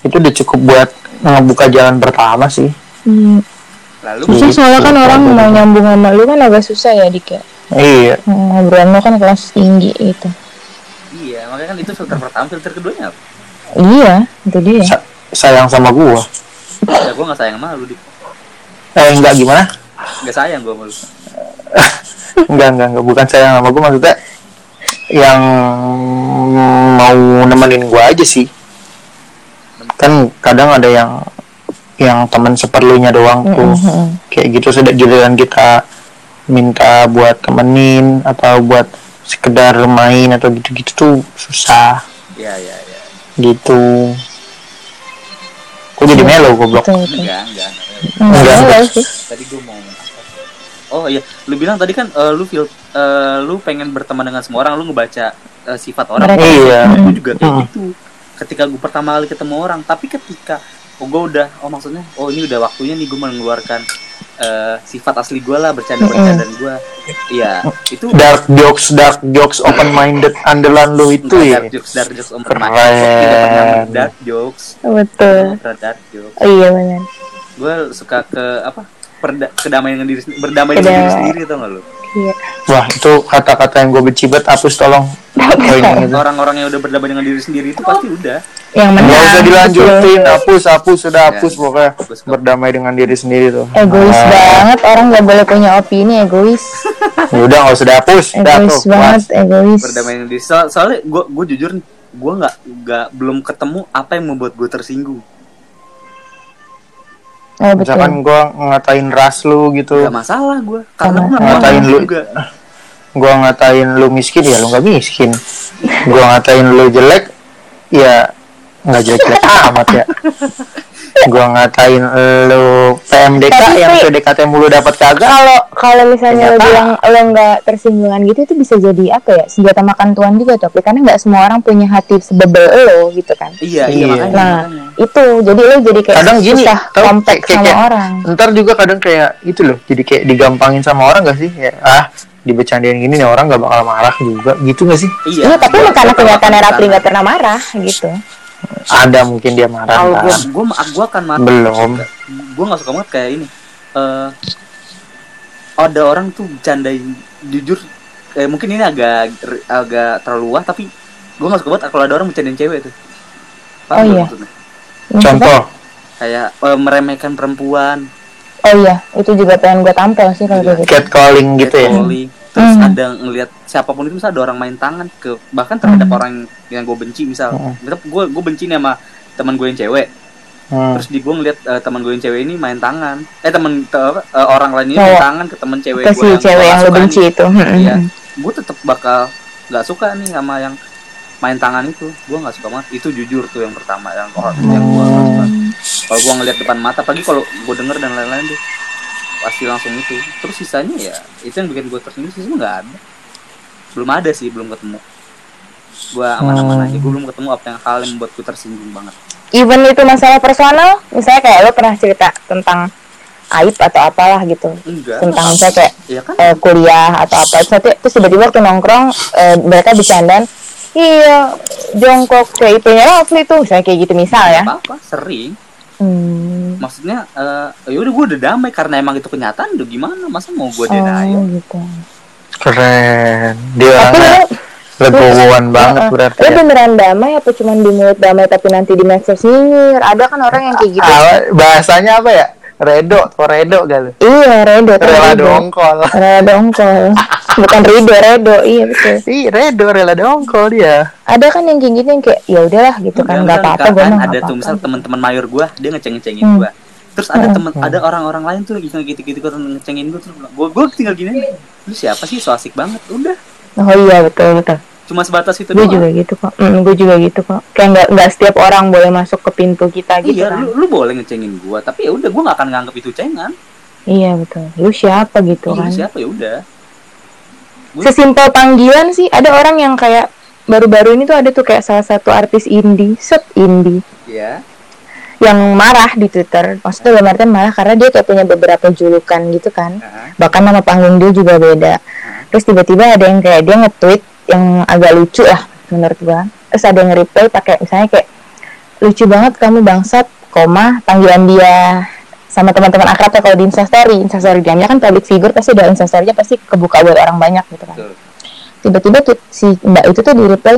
itu udah cukup buat ngebuka jalan pertama sih. Hmm. Lalu Susah soalnya kan orang mau nyambung sama lu kan agak susah ya dik ya. Iya. Ngobrolan lo kan kelas tinggi gitu. iya, makanya kan itu filter pertama, filter keduanya apa? iya itu dia sa- sayang sama gua Ya gue nggak sayang sama lu, dik. eh enggak gimana Nggak sayang gue sama lu. enggak enggak enggak bukan sayang sama gua maksudnya yang mau nemenin gua aja sih kan kadang ada yang yang teman seperlunya doang tuh Mhm. kayak gitu sudah giliran kita minta buat temenin atau buat sekedar main atau gitu-gitu tuh susah Iya, iya, iya. gitu kok jadi melo goblok betul betul Enggak, enggak. enggak. Enggak, Enggak. enggak sih Tadi gue mau? Oh iya, lu bilang tadi kan eh, lu feel eh, lu pengen berteman dengan semua orang, lu ngebaca eh, sifat orang. Mereka. Iya. Gue juga kayak Mm. gitu. Ketika gue pertama kali ketemu orang, tapi ketika oh gue udah, oh maksudnya, oh ini udah waktunya nih gue mengeluarkan eh, sifat asli gue lah, bercanda-bercandaan gue. Iya, itu dark jokes dark jokes open minded andalan lu itu ya dark jokes, dark jokes om Keren. Tidak pernah dark jokes. betul dark jokes. oh, iya benar Gue suka ke apa? Perda, kedamaian dengan diri sendiri, berdamai dengan diri sendiri tau gak lu? iya wah itu kata-kata yang gue benci banget hapus tolong Orang-orang yang udah berdamai dengan diri sendiri itu pasti udah. yang menang nggak usah dilanjutin hapus hapus sudah Ya. hapus pokoknya Hapus, berdamai dengan diri sendiri tuh egois Ah, banget orang nggak boleh punya opini egois ya udah nggak usah dihapus udah egois tuh banget puas. egois berdamai dengan diri. So- soalnya gue gue jujur nih, gue nggak nggak belum ketemu apa yang membuat gue tersinggung. Oh betul misalkan gue ngatain ras lu gitu Gak masalah gue, karena gue Ngatain lu. juga. gue ngatain lu miskin ya lu nggak miskin gue ngatain lu jelek ya nggak jelek jelek amat ya gue ngatain lu PMDK Tapi, yang PDKT mulu dapat kagak? Kalau kalau misalnya lo Ternyata- bilang lo nggak tersinggungan gitu itu bisa jadi apa ya senjata makan tuan juga tapi karena nggak semua orang punya hati sebebel lo gitu kan? Iya, iya, Iya. makanya. nah makanya. itu jadi lo jadi kayak kadang gini susah tau, kompak kayak- sama kayak- orang. ntar juga kadang kayak itu loh jadi kayak digampangin sama orang gak sih? Ya ah dibecandain gini nih orang gak bakal marah juga gitu gak sih? Iya. Tapi gua- karena gua kenyataannya Rapli nggak pernah marah gitu ada mungkin dia marah Kalau gue gue gue akan mati. Belum. Gue nggak suka banget kayak ini. Eh ada orang tuh bercandain jujur kayak mungkin ini agak agak terlalu luas tapi gue nggak suka banget kalau ada orang bercandain cewek tuh. Paham Oh, iya. maksudnya? Contoh Kayak eh, meremehkan perempuan, oh iya itu juga pengen gue tampel sih kalau gitu catcalling gitu ya catcalling. Terus Hmm. ada ngelihat siapa pun itu misal ada orang main tangan ke bahkan terhadap Hmm. orang yang gue benci misal Hmm. misal gue gue benci nih sama teman gue yang cewek Hmm. terus di gue ngeliat eh, teman gue yang cewek ini main tangan eh teman te- eh, orang lain ini main Cowok. tangan ke teman cewek ke gue si cewek yang lo benci itu Hmm, Iya. hmm. gue tetap bakal nggak suka nih sama yang main tangan itu gue nggak suka banget itu jujur tuh yang pertama yang yang gue suka kalau gue ngeliat depan mata pagi kalau gue denger dan lain-lain tuh pasti langsung itu. Terus sisanya ya itu yang bikin gue tersinggung sisanya nggak ada. Belum ada sih belum ketemu. Gue aman-aman aja gue belum ketemu apa yang hal yang membuat gue tersinggung banget. Even itu masalah personal misalnya kayak lo pernah cerita tentang aib atau apalah gitu. Enggak. Tentang misalnya kayak ya kan? eh, kuliah atau apa. Terus, tiba-tiba waktu nongkrong eh, mereka bercandaan iya jongkok kayak itunya Rafli tuh misalnya kayak gitu misal ya. Apa apa sering. Hmm. Maksudnya eh ya udah gue udah damai karena emang itu kenyataan udah gimana masa mau gue oh denial gitu Keren. Dia tapi legowoan banget Heeh. berarti. lo ya. beneran damai apa cuma di mulut damai tapi nanti di medsos nyinyir ada kan orang yang kayak gitu Ah, bahasanya apa ya? Redo, redo kali. iya redo Rela redo. dongkol. rela dongkol bukan rido redo iya betul Ih, redo rela dongkol dia. ada kan yang kayak gitu yang kayak ya udahlah gitu kan nggak apa-apa gue kan mah ada tuh misal teman-teman mayor gue dia ngeceng-ngecengin Hmm. gue terus ada Hmm. temen ada orang-orang lain tuh lagi gitu gitu kan ngecengin gue terus gue gue tinggal gini lu siapa sih so asik banget udah oh iya betul betul cuma sebatas itu gue doang. juga gitu kok. Mm, gue juga gitu kok. Kayak nggak nggak setiap orang boleh masuk ke pintu kita gitu iya kan. lu, lu boleh ngecengin gue tapi ya udah gue gak akan nganggap itu cengan. Iya betul. Lu siapa gitu Iya, kan? siapa? Ya udah. Sesimpel panggilan sih ada orang yang kayak baru-baru ini tuh ada tuh kayak salah satu artis indie set indie. Ya yang marah di Twitter. Maksudnya dalam artian marah karena dia kayak punya beberapa julukan gitu kan. Bahkan nama panggung dia juga beda. Terus tiba-tiba ada yang kayak dia nge-tweet yang agak lucu lah menurut gua. Terus ada yang reply pakai misalnya kayak lucu banget kamu bangsat koma panggilan dia sama teman-teman akrabnya kalau di instastory. Instastory dia kan public figure pasti ada instastorynya pasti kebuka buat orang banyak gitu kan. Tiba-tiba tuh si mbak itu tuh di reply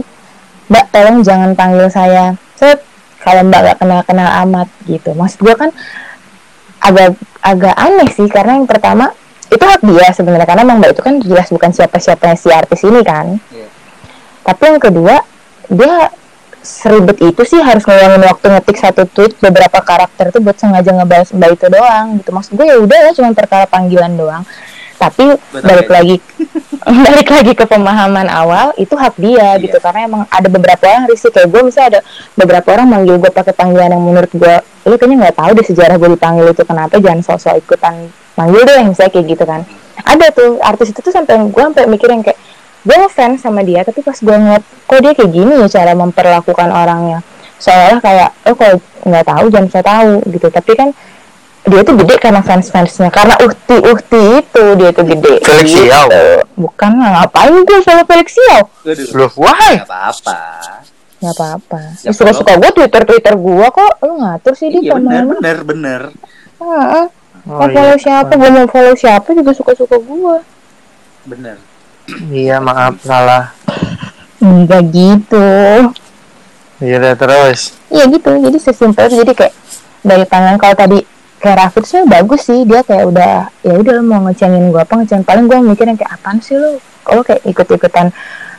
mbak tolong jangan panggil saya. Set kalau mbak gak kenal-kenal amat gitu. Maksud gua kan agak agak aneh sih karena yang pertama itu hak dia sebenarnya karena emang mbak itu kan jelas bukan siapa-siapa si artis ini kan. Iya. tapi yang kedua dia seribet itu sih harus ngeluangin waktu ngetik satu tweet beberapa karakter tuh buat sengaja ngebahas mbak itu doang gitu. Maksud gue ya udah ya cuma perkara panggilan doang tapi Betul, balik ya. lagi balik lagi ke pemahaman awal itu hak dia Iya. gitu. Karena emang ada beberapa orang risih. Kayak gue misalnya ada beberapa orang manggil gue pakai panggilan yang menurut gue lu kayaknya nggak tahu deh sejarah gue dipanggil itu kenapa jangan sosok ikutan manggil deh misalnya kayak gitu kan. Ada tuh artis itu tuh sampai gue sampai mikir yang kayak gue ngefans sama dia tapi pas gue ngeliat kok dia kayak gini ya cara memperlakukan orangnya. Seolah kayak oh kalau nggak tahu jangan saya tahu gitu. Tapi kan dia tuh gede karena fans fansnya karena uhti uhti itu dia tuh gede. Felix Gitu. Bukan lah, ngapain gue sama Felix Waduh, Loh, why? nggak apa-apa. Nggak apa-apa. Ya, suka suka gue twitter twitter gue kok. Lu ngatur sih dia iya bener bener bener. Heeh. Oh, mau follow iya. siapa? Gue mau follow siapa juga suka suka gue bener. Iya, maaf salah. enggak gitu. Iya udah terus. Iya gitu, jadi sesimpel jadi kayak dari tangan kalau tadi kayak Rafid sih bagus sih dia kayak udah ya udah lu mau ngecengin gua apa ngecengin paling gua mikirnya kayak apaan sih lu? Kalau kayak ikut-ikutan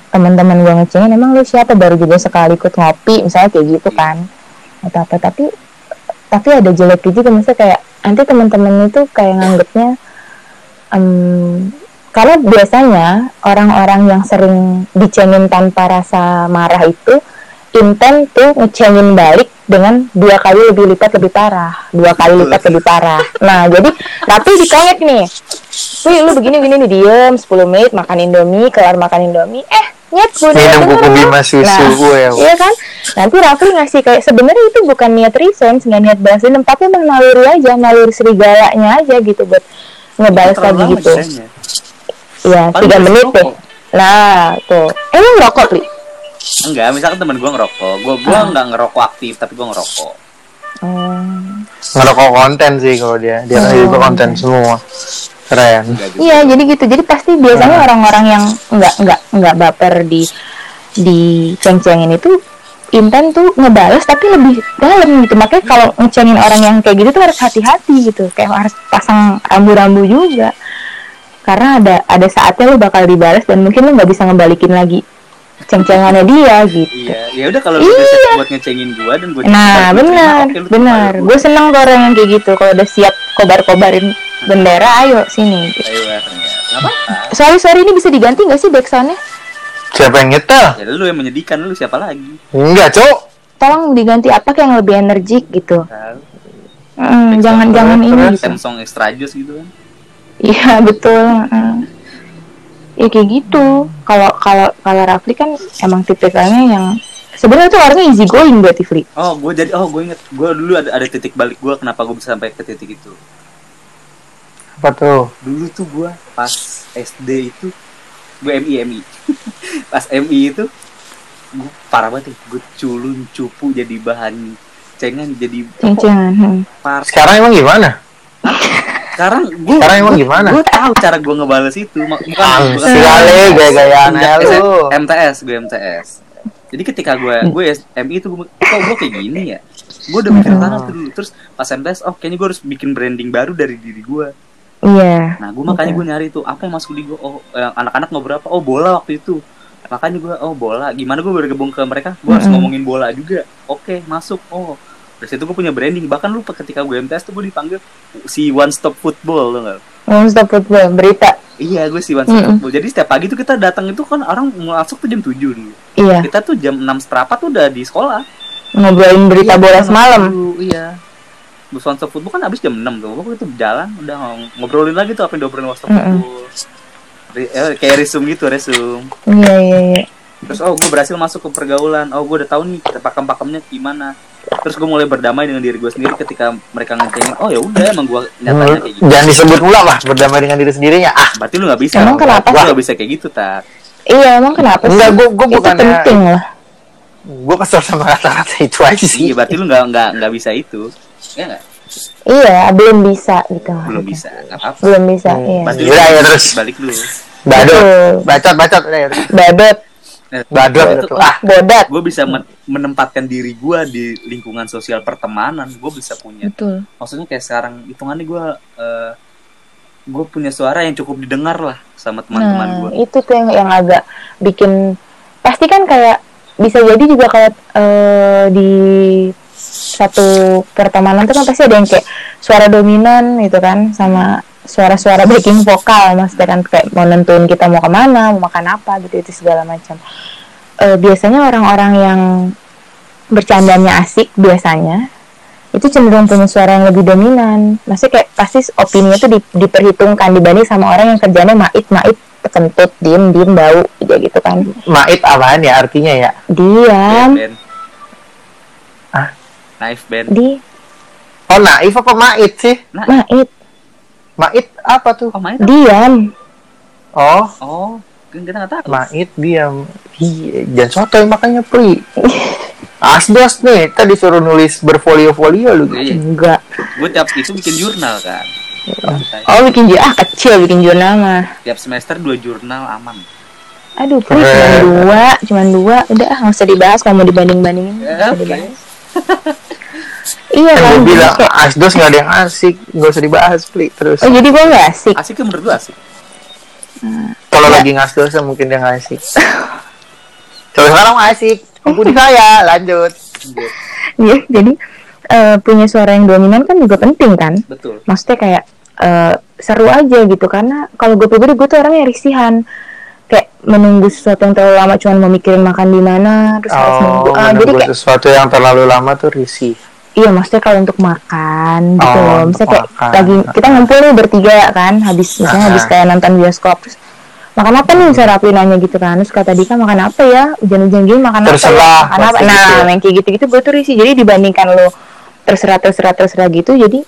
teman-teman gua ngecengin? Emang lu siapa? Baru juga sekali ikut ngopi misalnya kayak gitu kan. Atau apa tapi tapi ada jelek juga misalnya kayak nanti teman-teman itu kayak nganggapnya em, karena biasanya orang-orang yang sering dicengin tanpa rasa marah itu intent tuh ngecengin balik dengan dua kali lebih lipat lebih parah dua kali lipat lebih parah nah jadi tapi dikongek nih Wih lu begini begini nih diem 10 menit makan indomie kelar makan indomie eh nyet gue udah Minum denger buku. Bima susu nah, gue ya. iya kan nanti Raffi ngasih kayak sebenarnya itu bukan niat revenge nggak niat balas dendam tapi emang naluri aja naluri serigalanya aja gitu buat ngebalas lagi gitu jedanya. Iya, Paling tiga menit deh. rokok. Nah, tuh. Emang ngerokok, Pri? Enggak misalkan temen gue ngerokok gue gue nggak ngerokok aktif tapi gue ngerokok Hmm. Ngerokok konten sih kalau dia. Dia Oh, juga konten semua. Keren. Iya, jadi gitu. Jadi pasti biasanya Ah. orang-orang yang nggak nggak nggak baper di di ceng-cengin itu intent tuh ngebales tapi lebih dalam gitu. Makanya kalau ngecengin orang yang kayak gitu tuh harus hati-hati gitu. Kayak harus pasang rambu-rambu juga. karena ada ada saatnya lu bakal dibalas dan mungkin lu nggak bisa ngebalikin lagi ceng-cengannya dia gitu Iya, ya udah kalau lu udah siap buat ngecengin gua dan gua Nah, benar, benar. Gue seneng tuh orang yang kayak gitu. Kalau udah siap kobar-kobarin bendera, ayo sini. Ayo bareng ya. Apa-apa. Sorry, sorry, ini bisa diganti nggak sih backsoundnya? Siapa yang nyetel? Ya lu yang menyedihkan lu siapa lagi? Enggak, Cok. Tolong diganti apa yang lebih energik gitu. Hmm, jangan jangan ini gitu. Samsung extra jus gitu kan. Iya betul. hmm. Ya kayak gitu. Kalau kalau kalau Rafli kan emang tipikalnya yang sebenarnya tuh orangnya easy going berarti Fli. Oh, gue jadi oh gue inget gue dulu ada ada titik balik gue kenapa gue bisa sampai ke titik itu. Apa tuh? Dulu tuh gue pas SD itu gue MI MI. pas MI itu gue parah banget gue culun cupu jadi bahan cengan jadi Ceng-cengan. hmm. par Sekarang emang gimana? sekarang gue Sekarang emang gimana? gue tahu cara gue ngebales itu. Bukan sekali gaya-gayaan Enggak, lu. MTS gue MTS jadi ketika gue gue MI itu gue kok gue kayak gini ya? Gue udah mikir Hmm. banget dulu terus pas MTS oh kayaknya gue harus bikin branding baru dari diri gue Iya. nah gue makanya gue nyari tuh apa yang masuk di gue oh eh, anak-anak ngobrol apa oh bola waktu itu. Makanya gue oh bola. Gimana gue bergabung ke mereka? Gue harus Mm-mm. ngomongin bola juga. Oke masuk. Oh dari situ gue punya branding bahkan lupa ketika gue MTS tuh gue dipanggil si one stop football lo nggak Monster football berita. Iya, gue si one stop Mm-mm. football. Jadi setiap pagi tuh kita datang itu kan orang mau masuk tuh jam 7 dulu. Iya. Kita tuh jam 6 seperempat tuh udah di sekolah. Ngobrolin berita Iya, bola semalam. Iya. Bus one stop football kan habis jam 6 tuh. Gue itu jalan udah ng- ngobrolin lagi tuh apa yang diobrolin one stop Mm-mm. football. Re- eh, kayak resume gitu, resume. Iya iya iya. Terus oh gue berhasil masuk ke pergaulan. Oh gue udah tahu nih pakem-pakemnya gimana. Terus gue mulai berdamai dengan diri gue sendiri ketika mereka ngecengin. Oh ya udah emang gue nyatanya kayak gitu. Jangan disebut pula lah berdamai dengan diri sendirinya. Ah, Berarti lu gak bisa. Emang kenapa Gue sih? gak bisa kayak gitu, tak. Iya emang kenapa sih? Enggak, gua- gua itu bukannya- penting lah. gue kesel sama kata-kata itu aja sih. Iya, berarti lu nggak nggak nggak bisa itu. Ya nggak? Iya belum bisa gitu. Belum bisa. Nggak apa-apa. Belum bisa. Hmm. Iya. Berarti ya, terus. balik dulu. Badut, bacot, bacot. udah, ya. Badut, Nah, Badut itu, itu. Ah, bodat. gue bisa men- menempatkan diri gue di lingkungan sosial pertemanan. Gue bisa punya. Betul. Maksudnya kayak sekarang hitungannya gue eh gue punya suara yang cukup didengar lah sama teman-teman Nah, gue. itu tuh yang yang agak bikin pasti kan kayak bisa jadi juga kayak eh, di satu pertemanan tuh kan pasti ada yang kayak suara dominan gitu kan sama suara-suara backing vokal maksudnya kan kayak mau nentuin kita mau ke mana mau makan apa gitu itu segala macam Eh, biasanya orang-orang yang bercandanya asik biasanya itu cenderung punya suara yang lebih dominan. Maksudnya kayak pasti opininya tuh di- diperhitungkan dibanding sama orang yang kerjanya mait mait kentut diem diem bau gitu gitu kan mait apaan ya artinya ya? diam Ben. Ah? Naif Ben. di Oh naif apa mait sih? mait Mait apa tuh? Oh main? diam Oh, Oh, kan kita nggak tahu. mait diam. Iya, jangan sotoy makanya pri. Asdos nih, tadi suruh nulis berfolio-folio lu. Iya, enggak gue tiap itu bikin jurnal kan. oh bikin jurnal ah kecil bikin jurnal mah Tiap semester dua jurnal aman. aduh Pri, cuma dua cuma dua udah ah nggak usah dibahas kalau mau dibanding bandingin Ya, oke. iya Kan gue bilang kayak- Asdos nggak ada yang asik, nggak usah dibahas pri. Terus oh jadi gue nggak asik Asik kan menurut gue asik. kalau lagi ngasdos mungkin dia nggak asik. Kalau sekarang asik, ampuni saya, lanjut. Iya, jadi eh, punya suara yang dominan kan juga penting kan Betul. maksudnya kayak eh, seru aja gitu karena kalau gue pribadi gue tuh orangnya risihan kayak menunggu sesuatu yang terlalu lama cuman mau mikirin makan di mana terus harus nunggu Oh, Ah, jadi menunggu kayak sesuatu yang terlalu lama tuh risih. Iya maksudnya kalau untuk makan gitu Oh, loh misalnya kayak makan. lagi kita ngumpul nih bertiga kan habis misalnya Ah. habis kayak nonton bioskop terus makan apa nih misalnya Rapli nanya gitu kan terus kata Dika makan apa ya hujan-hujan gini makan apa ya Terserah, makan apa nah gitu ya. yang kayak gitu-gitu gue tuh risih jadi dibandingkan lo terserah terserah terserah gitu jadi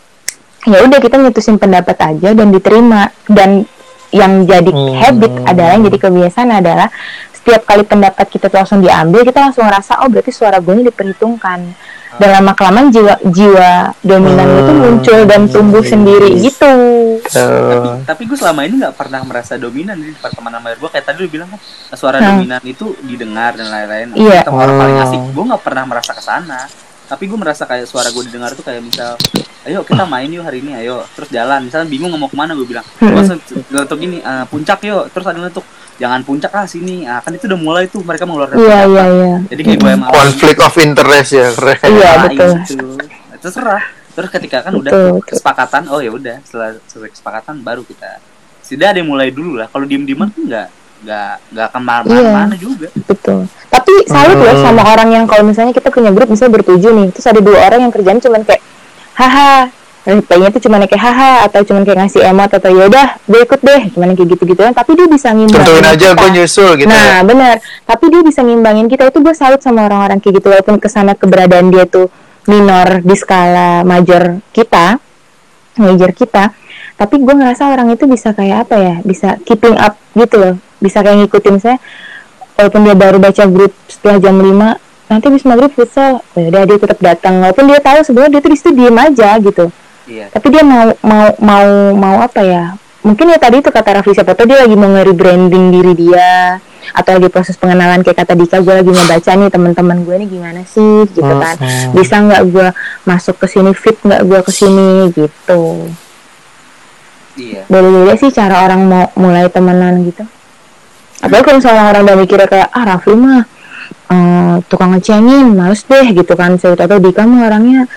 ya udah kita nyetusin pendapat aja dan diterima dan yang jadi Hmm. habit adalah yang jadi kebiasaan adalah setiap kali pendapat kita tuh langsung diambil kita langsung ngerasa oh berarti suara gue ini diperhitungkan dan lama kelamaan jiwa jiwa dominan itu Hmm. muncul dan tumbuh sendiri gitu Tuh. Tapi gue selama ini nggak pernah merasa dominan di pertemanan sama gue. Kayak tadi lu bilang kan suara Hmm. dominan itu didengar dan lain-lain. Iya. Kita orang paling Hmm. asik. Gue nggak pernah merasa ke sana. Tapi gue merasa kayak suara gue didengar tuh kayak misal ayo kita main yuk hari ini ayo terus jalan misalnya bingung mau ke mana gue bilang gue untuk gini "Eh, puncak yuk terus ada yang tuh jangan puncak ah sini ah, kan itu udah mulai tuh mereka mengeluarkan pendapat. iya iya. jadi kayak gue emang konflik of interest ya keren Iya, Ah, betul. itu. terserah terus ketika kan udah Betul, betul. kesepakatan oh ya udah setelah selesai kesepakatan baru kita sudah ada yang mulai dulu lah kalau diem dieman tuh nggak nggak akan Iya. mana juga Betul. Tapi salut loh Hmm. sama orang yang kalau misalnya kita punya grup misalnya bertujuh nih, terus ada dua orang yang kerjaan cuman kayak haha, reply-nya tuh cuman kayak haha atau cuman kayak ngasih emot atau yaudah gue ikut deh, cuman kayak gitu-gitu kan. Tapi dia bisa ngimbangin. tentuin aja kita. gue nyusul gitu Nah ya benar, tapi dia bisa ngimbangin kita itu gue salut sama orang-orang kayak gitu walaupun ke sana keberadaan dia tuh minor di skala major kita, major kita, tapi gue ngerasa orang itu bisa kayak apa ya, bisa keeping up gitu loh, bisa kayak ngikutin saya, walaupun dia baru baca grup setelah jam 5 nanti habis maghrib futsal, ya udah dia tetap datang. Walaupun dia tahu sebenarnya dia tuh di situ diem aja gitu, iya. Tapi dia mau mau mau mau apa ya? Mungkin ya tadi itu kata Raffi siapa tahu dia lagi mau nge-rebranding diri dia atau lagi proses pengenalan kayak kata Dika gue lagi ngebaca nih teman-teman gue nih gimana sih gitu kan. Bisa nggak gue masuk ke sini fit nggak gue ke sini gitu iya. Beda-beda sih cara orang mau mulai temenan gitu. Apalagi kalau misalnya orang udah mikirnya kayak ah Raffi mah eh, tukang ngecengin males deh gitu kan. Saya tahu Dika mah orangnya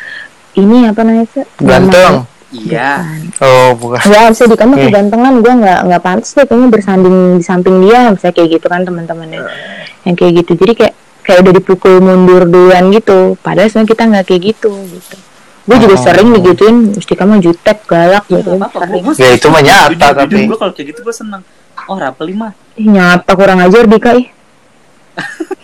ini apa namanya tuh ganteng. Iya. oh bukan. Ya bisa di kamu Oke. kegantengan. Gue nggak nggak pantas deh kayaknya bersanding di samping dia bisa kayak gitu kan teman-temannya. Yang kayak gitu. Jadi kayak kayak udah dipukul mundur duluan gitu. Padahal sebenarnya kita nggak kayak gitu gitu gue juga Oh. sering digituin mesti kamu jutek galak Iya, gitu. Gua- Ya, itu mah nyata, tapi. gua kalau kayak gitu gue seneng. Oh rapel lima. Ih, nyata kurang ajar Dika ih.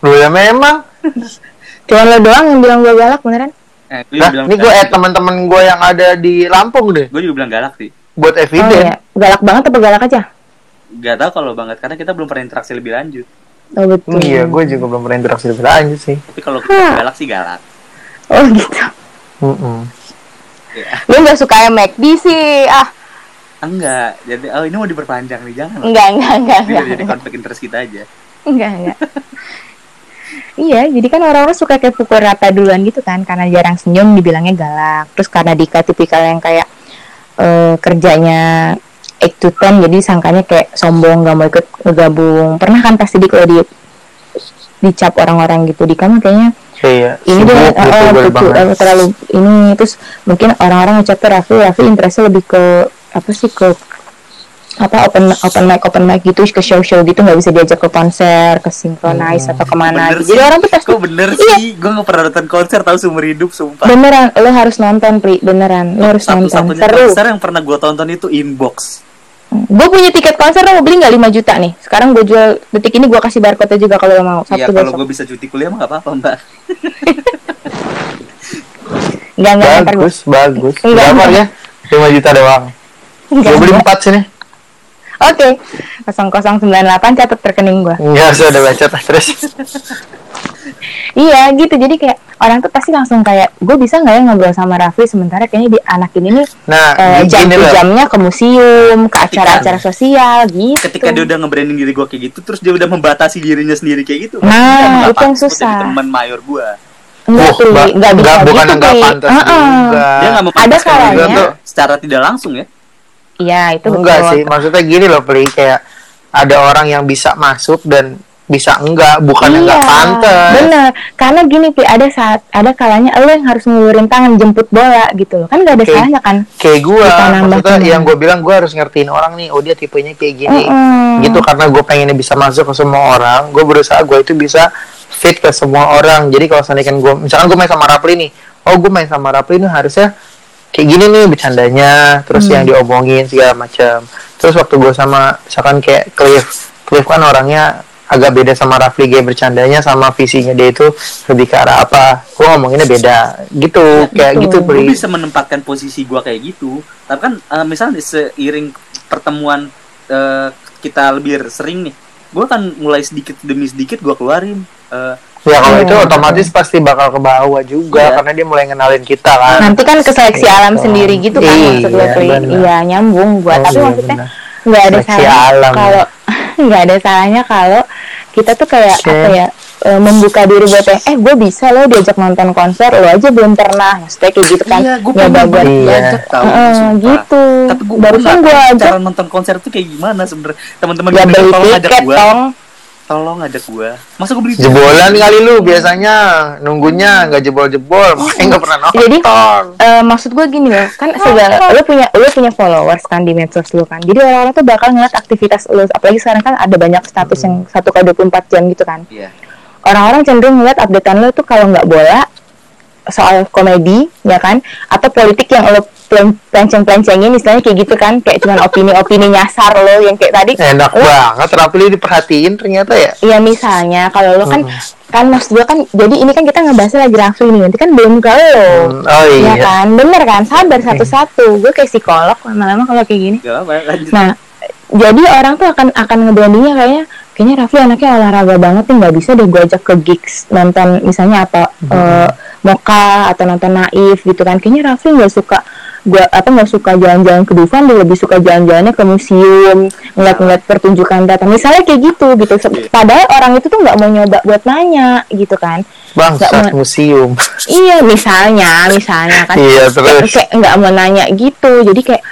Lu ya memang. Cuman lo doang yang bilang gue galak beneran? Eh, nah ini gue add teman-teman gue yang ada di Lampung deh. Gue juga bilang galak sih. Buat oh evidence iya. Galak banget apa galak aja? Gak tau kalau banget karena kita belum pernah interaksi lebih lanjut. Oh betul. Iya gue juga belum pernah interaksi lebih lanjut sih. Tapi kalau galak sih galak. Oh gitu Mm-mm. Iya. lu nggak suka yang McD sih ah enggak jadi oh ini mau diperpanjang nih jangan enggak enggak enggak ini udah jadi enggak konflik interest kita aja Enggak, enggak. iya, jadi kan orang-orang suka kayak pukul rata duluan gitu kan, karena jarang senyum dibilangnya galak. Terus karena Dika tipikal yang kayak eh, kerjanya 8 to 10, jadi sangkanya kayak sombong, gak mau ikut ngegabung. Pernah kan pasti di kalau di dicap orang-orang gitu, Dika mah kayaknya iya. Ini dia gitu gue betul, banget. eh, terlalu ini terus mungkin orang-orang ngecapnya Raffi Raffi interestnya lebih ke apa sih ke apa open open mic open mic gitu ke show show gitu nggak bisa diajak ke konser ke synchronize atau ke mana bener gitu. jadi sih. orang tuh pasti kok bener Iya. sih? Gue gak pernah nonton konser tahu seumur hidup sumpah. Beneran lo harus nonton pri. Beneran lo harus nonton. Satu-satunya seru. konser yang pernah gue tonton itu inbox gue punya tiket konser lo mau beli nggak? 5 juta nih. Sekarang gue jual detik ini gue kasih barcode juga kalau lo mau Iya kalau gue bisa cuti kuliah mah gak apa-apa mbak. Nggak nggak ntar gue bagus bagus. Enggak, berapa enggak. ya 5 juta doang. Enggak, gue beli enggak. 4 sini. Oke. 0098 catat rekening gue enggak usah udah baca terus. Iya gitu. Jadi kayak orang tuh pasti langsung kayak gue bisa nggak ya ngobrol sama Raffi sementara kayaknya di anak ini nih nah eh, jam jamnya ke museum ke acara-acara sosial gitu. ketika dia udah nge-branding diri gue kayak gitu terus dia udah membatasi dirinya sendiri kayak gitu Nah, itu yang susah. teman mayor gue Enggak Pri, ba- nggak bisa enggak, bukan gitu enggak Pri. pantas Heeh. juga. dia gak Ada memantaskan diri kalanya. secara tidak langsung ya Iya itu enggak betul. sih maksudnya gini loh Pri kayak ada orang yang bisa masuk dan bisa enggak bukan iya, enggak pantas bener. Karena gini Pi, ada saat ada kalanya lo yang harus ngulurin tangan jemput bola gitu loh. Kan gak ada Oke. salahnya kan. kayak gue maksudnya yang gue bilang gue harus ngertiin orang nih oh dia tipenya kayak gini Mm-mm. gitu karena gue pengennya bisa masuk ke semua orang gue berusaha gue itu bisa fit ke semua orang jadi kalau seandainya kan gue misalkan gue main sama Rapli nih oh gue main sama Rapli nih harusnya kayak gini nih bercandanya terus Hmm. yang diomongin segala macam terus waktu gue sama misalkan kayak Cliff Cliff kan orangnya agak beda sama Rafli kayak bercandanya sama visinya dia itu lebih ke arah apa gue ngomonginnya beda gitu kayak betul. gitu gue Pri bisa menempatkan posisi gue kayak gitu tapi kan eh, misalnya seiring pertemuan eh, kita lebih sering nih gue kan mulai sedikit demi sedikit gue keluarin eh, Ya kalau Iya, itu betul. otomatis pasti bakal ke bawah juga Iya. karena dia mulai ngenalin kita kan. Nanti kan ke seleksi alam Gitu. sendiri gitu kan Iya, maksud gue. Iya nyambung gua. Oh, Tapi iya, maksudnya nggak ada Seleksi alam. kalau nggak ada salahnya kalau kita tuh kayak Oke. apa ya eh, membuka diri buat yang eh gue bisa loh diajak nonton konser lo aja belum pernah. Maksudnya kayak gitu kan. Iya, gue nyoba pengen buat Iya. diajak tahu sumpah. gitu. Tapi gue barusan gue ajak. cara nonton konser tuh kayak gimana sebenarnya teman-teman ya gue beli tiket gue tong tolong ajak gue masa gue beli Jebolan kali lu biasanya. Nunggunya nggak jebol-jebol, makanya nggak pernah nonton. Jadi, Eh, maksud gue gini loh kan segala lo punya lo punya followers kan di medsos lo kan. Jadi orang-orang tuh bakal ngeliat aktivitas lo apalagi sekarang kan ada banyak status yang satu kali 24 jam gitu kan. Iya. orang-orang cenderung ngeliat updatean lo tuh kalau nggak bola soal komedi ya kan? Atau politik yang lo pelenceng-pelencengin istilahnya kayak gitu kan? Kayak cuman opini-opini nyasar lo yang kayak tadi. Enak lo banget, Rafli diperhatiin ternyata ya. Iya misalnya kalau lo kan kan maksud gue kan jadi ini kan kita ngebahas lagi Rafli nih nanti kan belum ke lo. Hmm, oh Iya. Iya. kan? Bener kan? Sabar satu-satu. Gue kayak psikolog lama-lama kalau kayak gini. Gak apa lanjut. nah jadi orang tuh akan akan ngebrandingnya kayaknya kayaknya Rafli anaknya olahraga banget nih nggak bisa deh gue ajak ke gigs nonton misalnya apa eh, Moka atau nonton Naif gitu kan. Kayaknya Rafli nggak suka gua apa nggak suka jalan-jalan ke Dufan dia lebih suka jalan-jalannya ke museum ngeliat-ngeliat pertunjukan teater misalnya kayak gitu gitu. Se- padahal orang itu tuh nggak mau nyoba buat nanya gitu kan. Bangsat Nggak museum. iya misalnya misalnya kan. Iya, terus? kayak nggak mau nanya gitu. Jadi kayak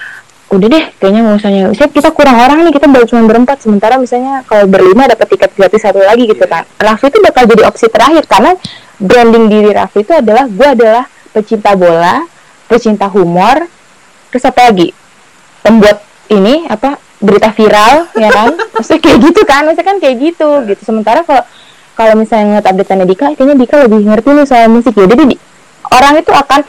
udah deh kayaknya nggak usah nanya Misalnya kita kurang orang nih kita baru cuma berempat. Sementara misalnya kalau berlima dapat tiket gratis satu lagi gitu kan Raffi itu bakal jadi opsi terakhir karena branding diri Raffi itu adalah gue adalah pecinta bola pecinta humor terus apa lagi? Pembuat ini apa berita viral ya kan? Maksudnya kayak gitu kan maksudnya kan kayak gitu gitu. Sementara kalau kalau misalnya ngeliat updateannya Dika kayaknya Dika lebih ngerti nih soal musik ya. Jadi di- orang itu akan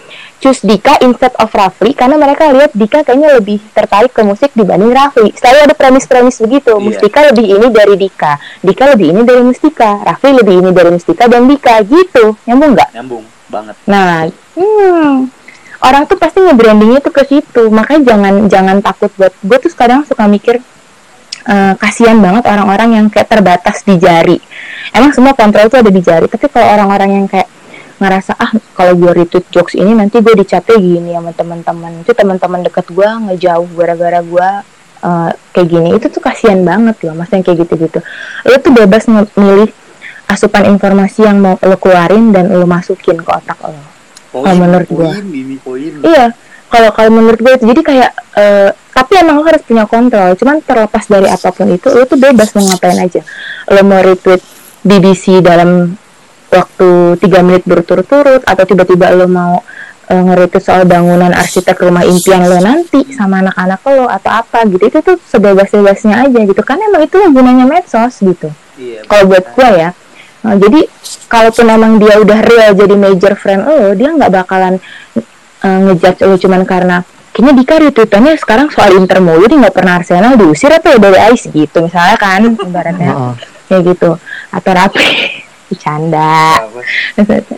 choose Dika instead of Rafli karena mereka lihat Dika kayaknya lebih tertarik ke musik dibanding Rafli selalu ada premis-premis begitu Iya. Mustika lebih ini dari Dika Dika lebih ini dari Mustika Rafli lebih ini dari Mustika dan Dika gitu nyambung nggak nyambung banget Nah, hmm, orang tuh pasti nge-brandingnya tuh ke situ. Makanya jangan jangan takut buat gue tuh kadang suka mikir eh, kasihan banget orang-orang yang kayak terbatas di jari. Emang semua kontrol tuh ada di jari, tapi kalau orang-orang yang kayak ngerasa ah kalau gue retweet jokes ini nanti gue dicapnya gini sama teman-teman. Itu teman-teman deket gue ngejauh gara-gara gue eh, kayak gini. Itu tuh kasihan banget loh mas yang kayak gitu-gitu. Lo tuh bebas milih asupan informasi yang mau lo keluarin dan lo masukin ke otak lo poin Oh, menurut poin Iya, kalau kalau menurut gue itu. Jadi kayak eh, tapi emang lo harus punya kontrol. Cuman terlepas dari apa pun itu, lo tuh bebas mau ngapain aja. Lo mau retweet BBC dalam waktu tiga menit berturut-turut atau tiba-tiba lo mau eh, nge-retweet soal bangunan arsitek rumah impian lo nanti sama anak-anak lo atau apa gitu itu tuh sebebas-bebasnya aja gitu. Kan emang itu gunanya medsos gitu. Iya kalau buat gue ya. Nah, jadi kalaupun emang dia udah real jadi major friend lo dia nggak bakalan uh, ngejudge lo cuman karena kayaknya Dika retweetannya sekarang soal Inter mulu dia nggak pernah Arsenal diusir apa ya dari Ice gitu misalnya kan ibaratnya. Kayak gitu. Atau rapi bercanda.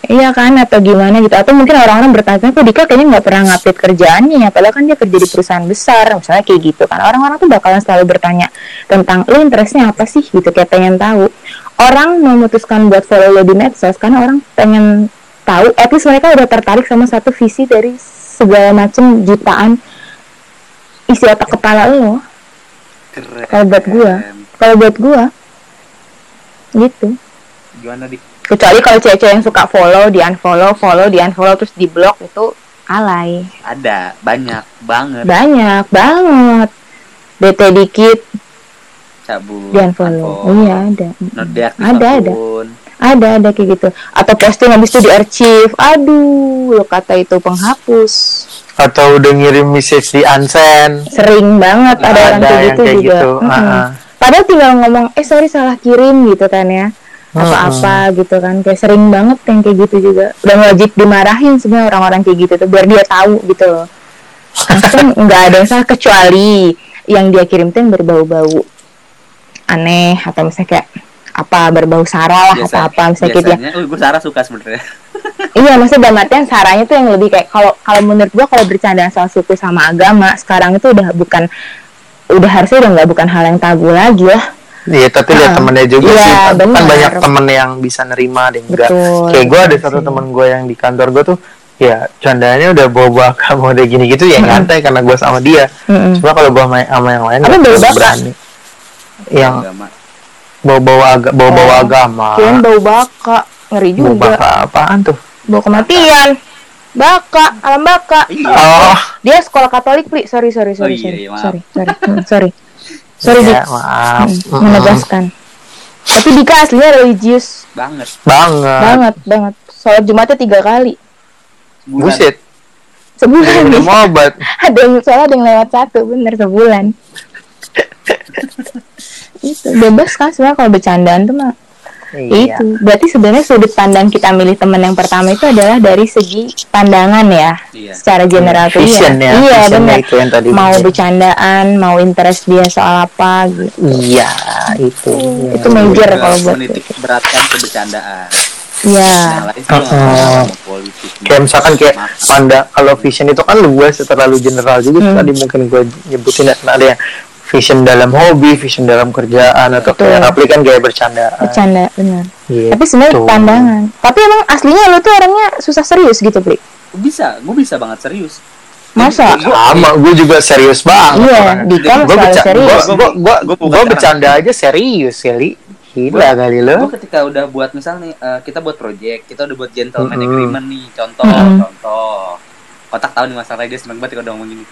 Iya kan atau gimana gitu. Atau mungkin orang-orang bertanya kok Dika kayaknya nggak pernah ngupdate kerjaannya? Ya padahal kan dia kerja di perusahaan besar misalnya kayak gitu kan. Orang-orang tuh bakalan selalu bertanya tentang lo interestnya apa sih? Gitu kayak pengen tahu. Orang memutuskan buat follow lo di medsos karena orang pengen tahu at least mereka udah tertarik sama satu visi dari segala macam jutaan isi otak kepala lo. Kalau buat gua. kalau buat gua gitu gimana di? Kecuali kalau cewek-cewek yang suka follow di unfollow follow di unfollow terus di block itu alay. Ada. Banyak banget. Banyak banget. Bete dikit. Cabut di unfollow. iya ada. Not Ada, ada. ada ada kayak gitu. Atau posting habis itu di archive. Aduh lo kata itu penghapus. Atau udah ngirim message di unsend. sering banget ada, orang kayak yang gitu kayak juga. gitu. Mm-mm. Heeh. padahal tinggal ngomong eh sorry salah kirim gitu kan ya apa apa gitu kan. Kayak sering banget yang kayak gitu juga. Dan wajib dimarahin sebenarnya orang-orang kayak gitu tuh biar dia tahu gitu loh. Maksudnya nggak ada yang salah kecuali yang dia kirim tuh yang berbau-bau aneh atau misalnya kayak apa berbau sara lah atau apa misalnya gitu ya biasanya oh, gue Sarah suka sebenarnya. Iya, maksudnya dalam artian saranya tuh yang lebih kayak kalau kalau menurut gua kalau bercanda soal suku sama agama sekarang itu udah bukan udah harusnya udah nggak bukan hal yang tabu lagi lah. Iya, tapi lihat Ah. temennya juga Iya, sih. Kan benar. banyak temen yang bisa nerima dan enggak. Betul, Kayak gue ada satu sih. temen gue yang di kantor gue tuh, ya candanya udah bawa-bawa kamu udah gini gitu ya nyantai karena gue sama dia. Mm-mm. Cuma kalau gue main sama yang lain Apa bawa berani. Yang agama bawa-bawa agak bawa-bawa Oh. agama Kirain bau baka, ngeri Bawa juga. baka apaan tuh Bau kematian. Baka, alam baka. Iya. oh Dia sekolah Katolik, Pri. Sorry, sorry, sorry, Oh, iya, sorry. iya, sorry, sorry. Hmm, sorry. Sorry, ya, maaf Hmm, menegaskan. Tapi Dika aslinya religius banget banget banget, banget. Sholat Jumatnya tiga kali. Bulan. buset Sebulan nih. minum obat ada yang soalnya ada yang lewat satu, bener sebulan. itu bebas kan sebenarnya kalau bercandaan tuh mah iya. Itu. Berarti sebenarnya sudut pandang kita milih teman yang pertama itu adalah dari segi pandangan ya Iya. secara general tuh. Vision iya ya, iya benar. itu yang tadi mau bener. bercandaan mau interest dia soal apa gitu. Iya itu. Itu major Juga kalau buat menitik beratkan ke bercandaan. Iya. Sih nggak Uh-uh. kayak misalkan kayak panda kalau vision itu kan luas terlalu general juga Hmm. tadi mungkin gue nyebutin ya, ada yang vision dalam hobi vision dalam kerjaan atau Betul. kayak Rapli kan kayak bercandaan bercanda benar gitu. tapi sebenarnya pandangan tapi emang aslinya lo tuh orangnya susah serius gitu Pri bisa gue bisa banget serius Masa? Sama gue juga serius banget iya mah gue beca- serius gua, gua, gua, Gua bukan gua sekarang. bercanda aja serius kali gila kali lo gue ketika udah buat misal nih eh, kita buat project kita udah buat gentleman Mm-mm. agreement nih contoh Mm-mm. contoh kotak tahu nih masalahnya dia seneng banget kalau udah ngomong gini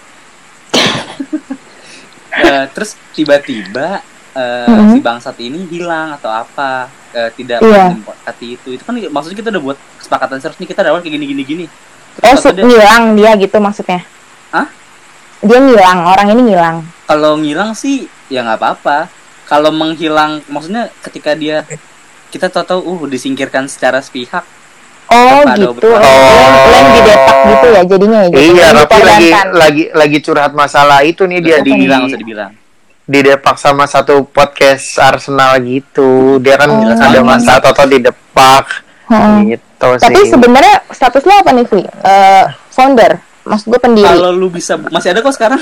Eh, terus tiba-tiba eh, Mm-mm. si bangsat ini hilang atau apa? Eh, tidak Iya. menyepakati itu. Itu kan maksudnya kita udah buat kesepakatan serius nih kita awal kayak gini. Gini gini oh Terus dia- ngilang dia gitu maksudnya. Hah? dia ngilang orang ini ngilang. Kalau ngilang sih ya nggak apa-apa. Kalau menghilang maksudnya ketika dia kita tahu-tahu uh disingkirkan secara sepihak Oh ada gitu. obat. Oh. Lem didepak gitu ya jadinya ya. Jadi iya Rapli lagi lagi lagi curhat masalah itu nih dia di dibilang usah dibilang didepak sama satu podcast Arsenal gitu dia kan Oh. ada masalah atau didepak Heeh. gitu Tapi sih sebenarnya status lo apa nih, Fli? Eh, founder. Maksud gue pendiri. kalau lu bisa masih ada kok sekarang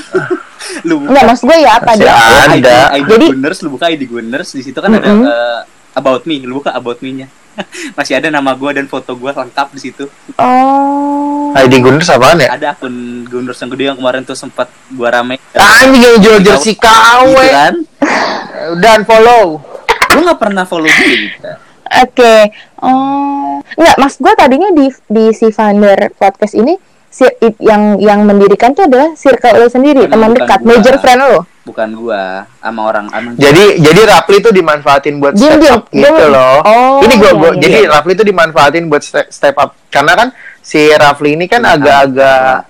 lu buka Enggak, maksud gue ya apa Masih dia? ada. ID, ID Jadi- Gunners lu buka ID Gunners di situ kan ada Mm-mm. eh, about me lu buka about me nya masih ada nama gua dan foto gua lengkap di situ Oh. ID Gunners apaan ya? ada akun Gunners yang gede yang kemarin tuh sempat gua rame Anjing yang jual jersey gitu KW kan Udah unfollow lu nggak pernah follow dia gitu Oke. Oh. Enggak, Mas gue tadinya di di si founder podcast ini si, yang yang mendirikan tuh adalah circle lo sendiri, Bukan- teman dekat, gua. major friend lo. Bukan gua sama orang emang Jadi jadi Rapli tuh dimanfaatin buat Diam, step diam. up gitu Diam. loh. Oh, ini gua, iya, gua iya, jadi iya. Rapli tuh dimanfaatin buat step, step up karena kan si Rapli ini kan Nah, agak-agak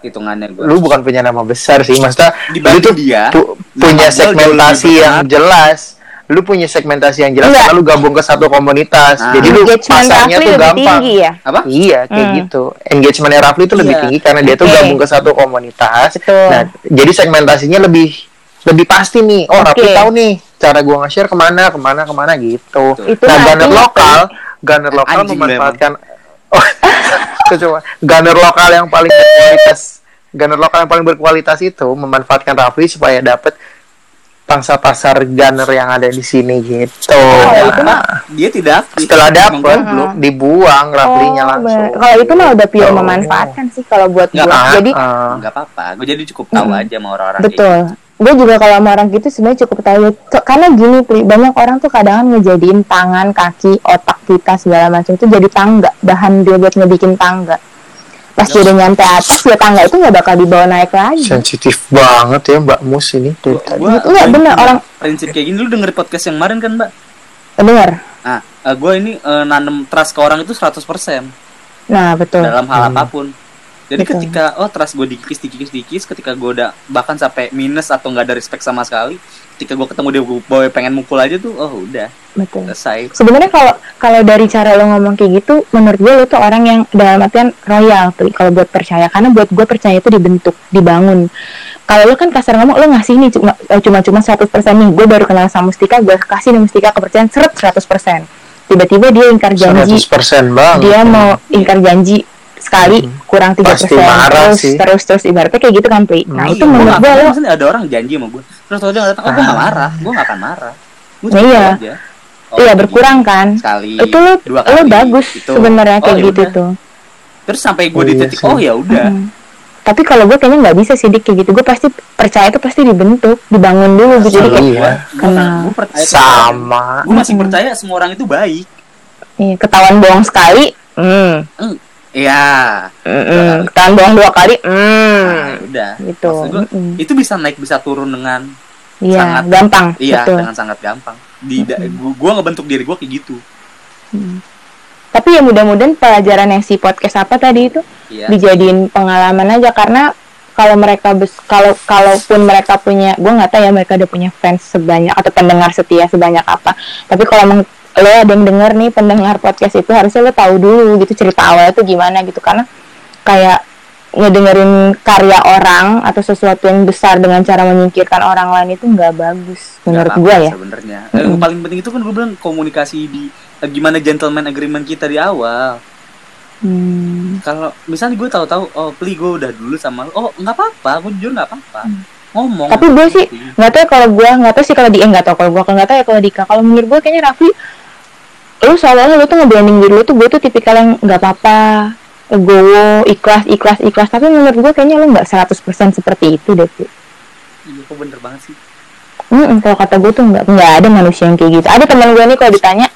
hitungannya gua lu bukan punya nama besar sih, maksudnya lu Dibanding tuh dia, pu- punya gua segmentasi yang jelas. Lu punya segmentasi yang jelas Enggak. karena lu gabung ke satu komunitas. Ah. Jadi lu pasarnya Rafli tuh lebih gampang. tinggi ya. apa Iya, kayak Hmm. gitu. Engagementnya Rafli itu lebih Iya. tinggi karena dia tuh gabung ke satu komunitas. Betul. Nah, jadi segmentasinya lebih lebih pasti nih. Oh, Rafli Oke. tahu nih cara gua nge-share ke mana, ke mana, ke mana gitu. Itu nah, nanti gunner lokal, gunner lokal Anjing memanfaatkan oh, cuma gunner lokal yang paling berkualitas. Gunner lokal yang paling berkualitas itu memanfaatkan Rafli supaya dapat pangsa pasar gunner yang ada di sini gitu. Oh, itu Nah, mah dia tidak aktif. setelah Emang dapet goblok. dibuang Raflinya Oh, langsung. Kalau itu mah udah pure Gitu. memanfaatkan sih kalau buat gue. Nggak, Jadi nggak apa-apa gue jadi cukup tahu Mm-mm. aja sama orang-orang kayak betul. Gue juga kalau sama orang gitu sebenarnya cukup tahu. Karena gini, Pri, banyak orang tuh kadang ngejadiin tangan, kaki, otak kita segala macam itu jadi tangga, bahan dia buat ngebikin tangga. Pas dia udah nyampe atas, ya tangga itu nggak bakal dibawa naik lagi. sensitif banget ya Mbak Mus ini Gitu, nggak, bener, orang- prinsip kayak gini lu denger podcast yang kemarin kan mbak Bener. nah gue ini eh, nanem trust ke orang itu 100% Nah, betul. dalam hal Hmm. apa pun jadi Betul. ketika oh trust gue dikikis dikikis dikikis ketika gue udah bahkan sampai minus atau nggak ada respect sama sekali ketika gue ketemu dia gue pengen mukul aja tuh oh udah Betul. selesai Sebenarnya kalau kalau dari cara lo ngomong kayak gitu, menurut gue lo tuh orang yang dalam artian royal tuh kalau buat percaya. Karena buat gue percaya itu dibentuk, dibangun. Kalau lo kan kasar ngomong lo ngasih nih cuma cuma cuma 100% nih. Gue baru kenal sama Mustika, gue kasih nih Mustika kepercayaan seret 100%. Tiba-tiba dia ingkar janji, 100% banget. dia mau ingkar janji sekali kurang 3% Pasti marah terus sih. terus terus ibaratnya kayak gitu kan Pri. Nah, Iya, itu gua menurut gue lo ada orang janji sama gue terus tau dia nggak datang oh gue nggak marah gue nggak akan marah Nah, iya. aja Oh, iya begini. berkurang kan. sekali Itu lo dua lo kali bagus Itu. sebenarnya Oh, kayak ya gitu tuh. terus sampai gue Oh, di iya titik sih. oh ya udah Hmm. tapi kalau gue kayaknya nggak bisa sih dik kayak gitu gue pasti percaya itu pasti dibentuk dibangun dulu gitu jadi kayak Iya. Kenal. gue percaya sama gue masih percaya semua orang itu baik iya, ketahuan bohong sekali hmm Iya. Mm-mm. ketahuan bohong dua kali Nah, hmm udah. gitu Maksud gua, Mm-mm. itu bisa naik bisa turun dengan iya sangat- gampang iya betul dengan sangat gampang. Di da- gua, gua ngebentuk diri gua kayak gitu. tapi ya mudah-mudahan pelajaran yang si podcast apa tadi itu Iya. dijadiin pengalaman aja karena kalau mereka bes kalau kalaupun mereka punya gue nggak tahu ya mereka udah punya fans sebanyak atau pendengar setia sebanyak apa tapi kalau lo ada yang denger nih pendengar podcast itu harusnya lo tahu dulu gitu cerita awalnya tuh gimana gitu karena kayak ngedengerin karya orang atau sesuatu yang besar dengan cara menyingkirkan orang lain itu nggak bagus menurut gue ya Sebenarnya. Eh, Yang paling penting itu kan gue bilang komunikasi di eh, gimana gentleman agreement kita di awal. Hmm. Kalau misalnya gue tahu-tahu oh pli gue udah dulu sama lo, oh nggak apa-apa, gue jujur nggak apa-apa. Ngomong. Hmm. Tapi gue sih nggak tahu ya kalau gue nggak tahu sih kalau di eh nggak tahu kalau gue nggak tahu ya kalau Dika kalau menurut gue kayaknya Rafli lu soalnya lu tuh ngebranding diri lu tuh gue tuh tipikal yang nggak apa-apa legowo ikhlas ikhlas ikhlas tapi menurut gue kayaknya lu nggak 100% seperti itu deh Pi. Iya, kok bener banget sih. Mm-mm, kalau kata gue tuh nggak nggak ada manusia yang kayak gitu ada teman gue nih kalau ditanya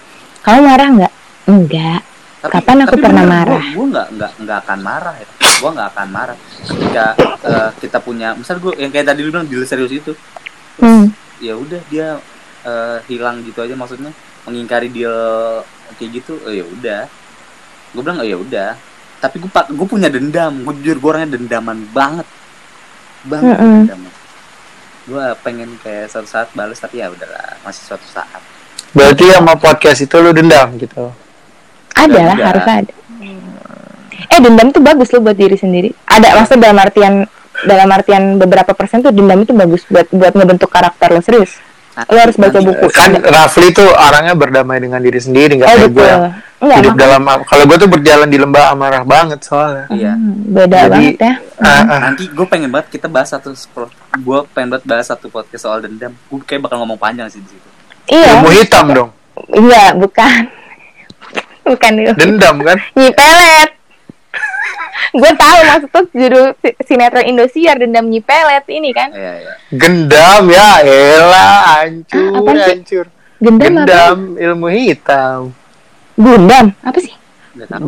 kamu marah nggak enggak Kapan aku pernah marah? Gue nggak nggak nggak akan marah ya. Gue nggak akan marah ketika eh, kita punya, misal gue yang kayak tadi lu bilang deal serius itu, terus Hmm. ya udah dia eh, hilang gitu aja maksudnya mengingkari deal kayak gitu, oh, ya udah. Gue bilang oh ya udah. Tapi gue gue punya dendam, gue jujur gue orangnya dendaman banget, banget Mm-mm. dendaman. Gue pengen kayak suatu saat balas tapi ya udahlah masih suatu saat. berarti sama podcast itu lu dendam gitu ada lah harus ada eh dendam tuh bagus loh buat diri sendiri ada maksudnya dalam artian dalam artian beberapa persen tuh dendam itu bagus buat buat ngebentuk karakter lo serius Lo harus baca nanti- buku. kan Ada. Rafli tuh orangnya berdamai dengan diri sendiri nggak oh kayak gue enggak hidup makanya- dalam kalau gue tuh berjalan di lembah amarah banget soalnya. Iya. Hmm, beda Jadi, banget ya. ah, ah. nanti gue pengen banget kita bahas satu gue pengen banget bahas satu podcast soal dendam. Gue kayak bakal ngomong panjang sih di situ. Iya. Ilmu hitam dong. Iya bukan. Bukan itu dendam kan? Nyipelet gue tahu maksud tuh judul si- sinetron Indosiar dendam nyipelet ini kan. Iya iya. Gendam ya elah hancur Ah, sih? hancur. Gendam, apa? Gendam ilmu hitam. Gundam? Apa sih?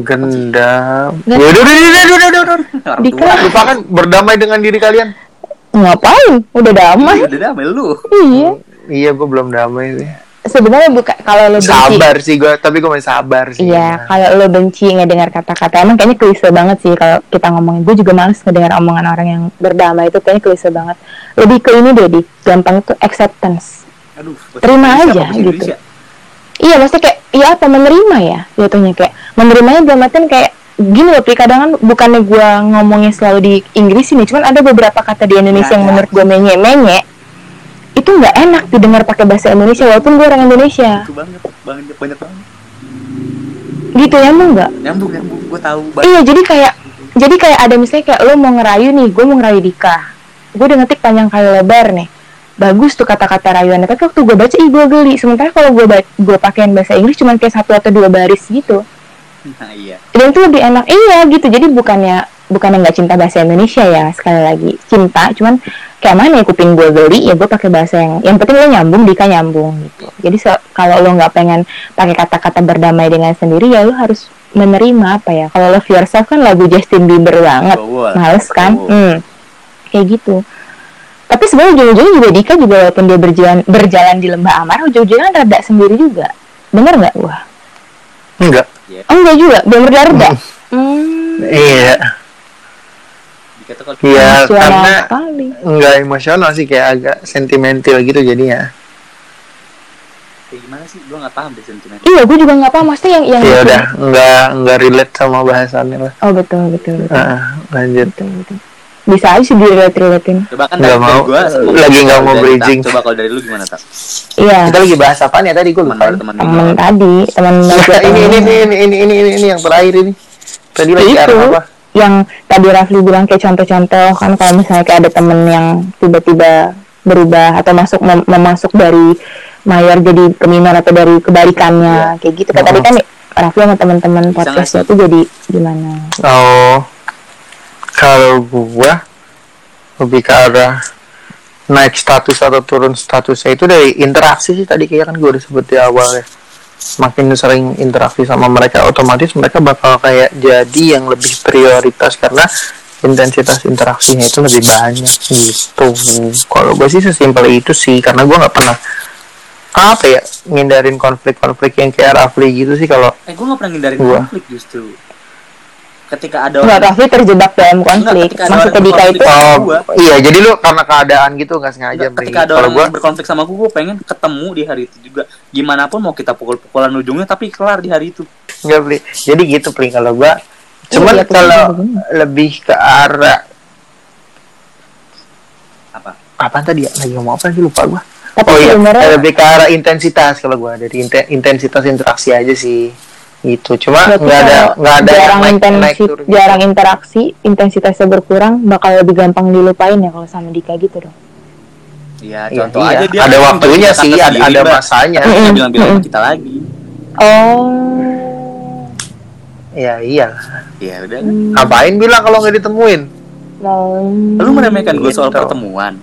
Gendam. Ya udah udah udah udah udah udah lupakan berdamai dengan diri kalian. Ngapain? Udah damai. Udah damai lu. Iya. Iya gue belum damai sih sebenarnya bukan kalau lo benci sabar sih gue tapi gue masih sabar sih Iya, kalau lo benci ngedengar kata-kata, emang kayaknya klise banget sih kalau kita ngomongin. Gue juga males ngedengar omongan orang yang berdamai itu kayaknya klise banget. Lebih ke ini deh, di gampang tuh acceptance. aduh Terima Indonesia aja, gitu. Indonesia? Iya, maksudnya kayak, iya apa menerima ya, jatuhnya kayak menerimanya dalam artian kayak gini loh, kadang kan bukannya gue ngomongnya selalu di Inggris ini, cuman ada beberapa kata di Indonesia yang Ada. menurut gue menye-menye, itu nggak enak didengar pakai bahasa Indonesia, walaupun gue orang Indonesia. itu banget banget banyak banget Gitu ya, emang nggak? nyambung nyambung gue tahu banget Iya, jadi kayak jadi kayak ada misalnya kayak lo mau ngerayu nih, gue mau ngerayu Dika. Gue udah ngetik panjang kali lebar nih. Bagus tuh kata-kata rayuannya, tapi waktu gue baca, ih gue geli. Sementara kalau gue gue pakein bahasa Inggris cuma kayak satu atau dua baris gitu. nah iya Dan itu lebih enak, iya gitu. Jadi bukannya bukannya nggak cinta bahasa Indonesia ya sekali lagi. Cinta, cuman kayak mana ya kuping gue geli ya gue pakai bahasa yang yang penting lo nyambung Dika nyambung gitu. Jadi se- kalau lo nggak pengen pakai kata-kata berdamai dengan sendiri ya lo harus menerima apa ya. Kalau love yourself kan lagu Justin Bieber banget. Males kan? Hmm. kayak gitu. Tapi sebenarnya ujung-ujungnya juga Dika juga walaupun dia berjalan berjalan di lembah amarah ujung-ujungnya kan rada sendiri juga. Bener nggak? Wah. Enggak. Oh enggak juga belum reda reda hmm. iya tuh kalau iya karena sekali. enggak emosional sih kayak agak sentimental gitu jadinya. Kayak gimana sih? Gue nggak paham deh sentimen iya gue juga nggak paham. Maksudnya yang yang ya udah. Enggak enggak relate sama bahasannya lah. Oh betul betul betul. Ah, lanjut. Betul, betul. bisa aja sih direlate relatein. Coba kan Nggak dari, mau. dari gue Lagi nggak mau bridging. coba kalau dari lu gimana tak? Iya. Kita lagi bahas apa ya? Tadi gue lupa. Teman tadi teman ini ini ini ini ini ini ini, ini yang terakhir ini. Tadi lagi arah apa yang tadi Rafli bilang kayak contoh-contoh kan kalau misalnya kayak ada temen yang tiba-tiba berubah atau masuk mem- memasuk dari mayor jadi ke minor atau dari kebalikannya kayak gitu. Kayak tadi kan Rafli sama teman-teman Bisa podcastnya itu jadi gimana? Oh kalau gua lebih ke arah naik status atau turun statusnya itu dari interaksi sih tadi kayak kan gue udah sebut di awal ya semakin sering interaksi sama mereka otomatis mereka bakal kayak jadi yang lebih prioritas karena intensitas interaksinya itu lebih banyak gitu kalau gue sih sesimpel itu sih karena gue nggak pernah apa ya ngindarin konflik-konflik yang kayak Rafli gitu sih kalau eh gue nggak pernah ngindarin Gua. konflik justru ketika ada nggak orang Raffi terjebak dalam konflik maksudnya orang Dika itu oh gua. iya jadi lu karena keadaan gitu nggak sengaja Nggak, Bri. ketika ada kalau orang gue yang berkonflik sama gue, gue pengen ketemu di hari itu juga. Gimana pun mau kita pukul-pukulan ujungnya, tapi kelar di hari itu. nggak beli jadi gitu beli kalau gua cuman iya, betul, kalau lebih ke arah Apa? apa tadi ya lagi ngomong apa sih lupa gua tapi oh iya lebih ke arah intensitas kalau gua dari inte- intensitas interaksi aja sih gitu cuma nggak ada nggak ada yang jarang naik, intensi naik turun gitu. jarang interaksi intensitasnya berkurang bakal lebih gampang dilupain ya kalau sama Dika gitu dong Iya, Iya, contoh iya. aja dia ada kan waktunya sih kita ada, ada masanya Dia bilang-bilang kita lagi. oh ya iya Ya udah. Hmm. ngapain bilang kalau nggak ditemuin mau Lu meremehkan gue soal Gitu. pertemuan.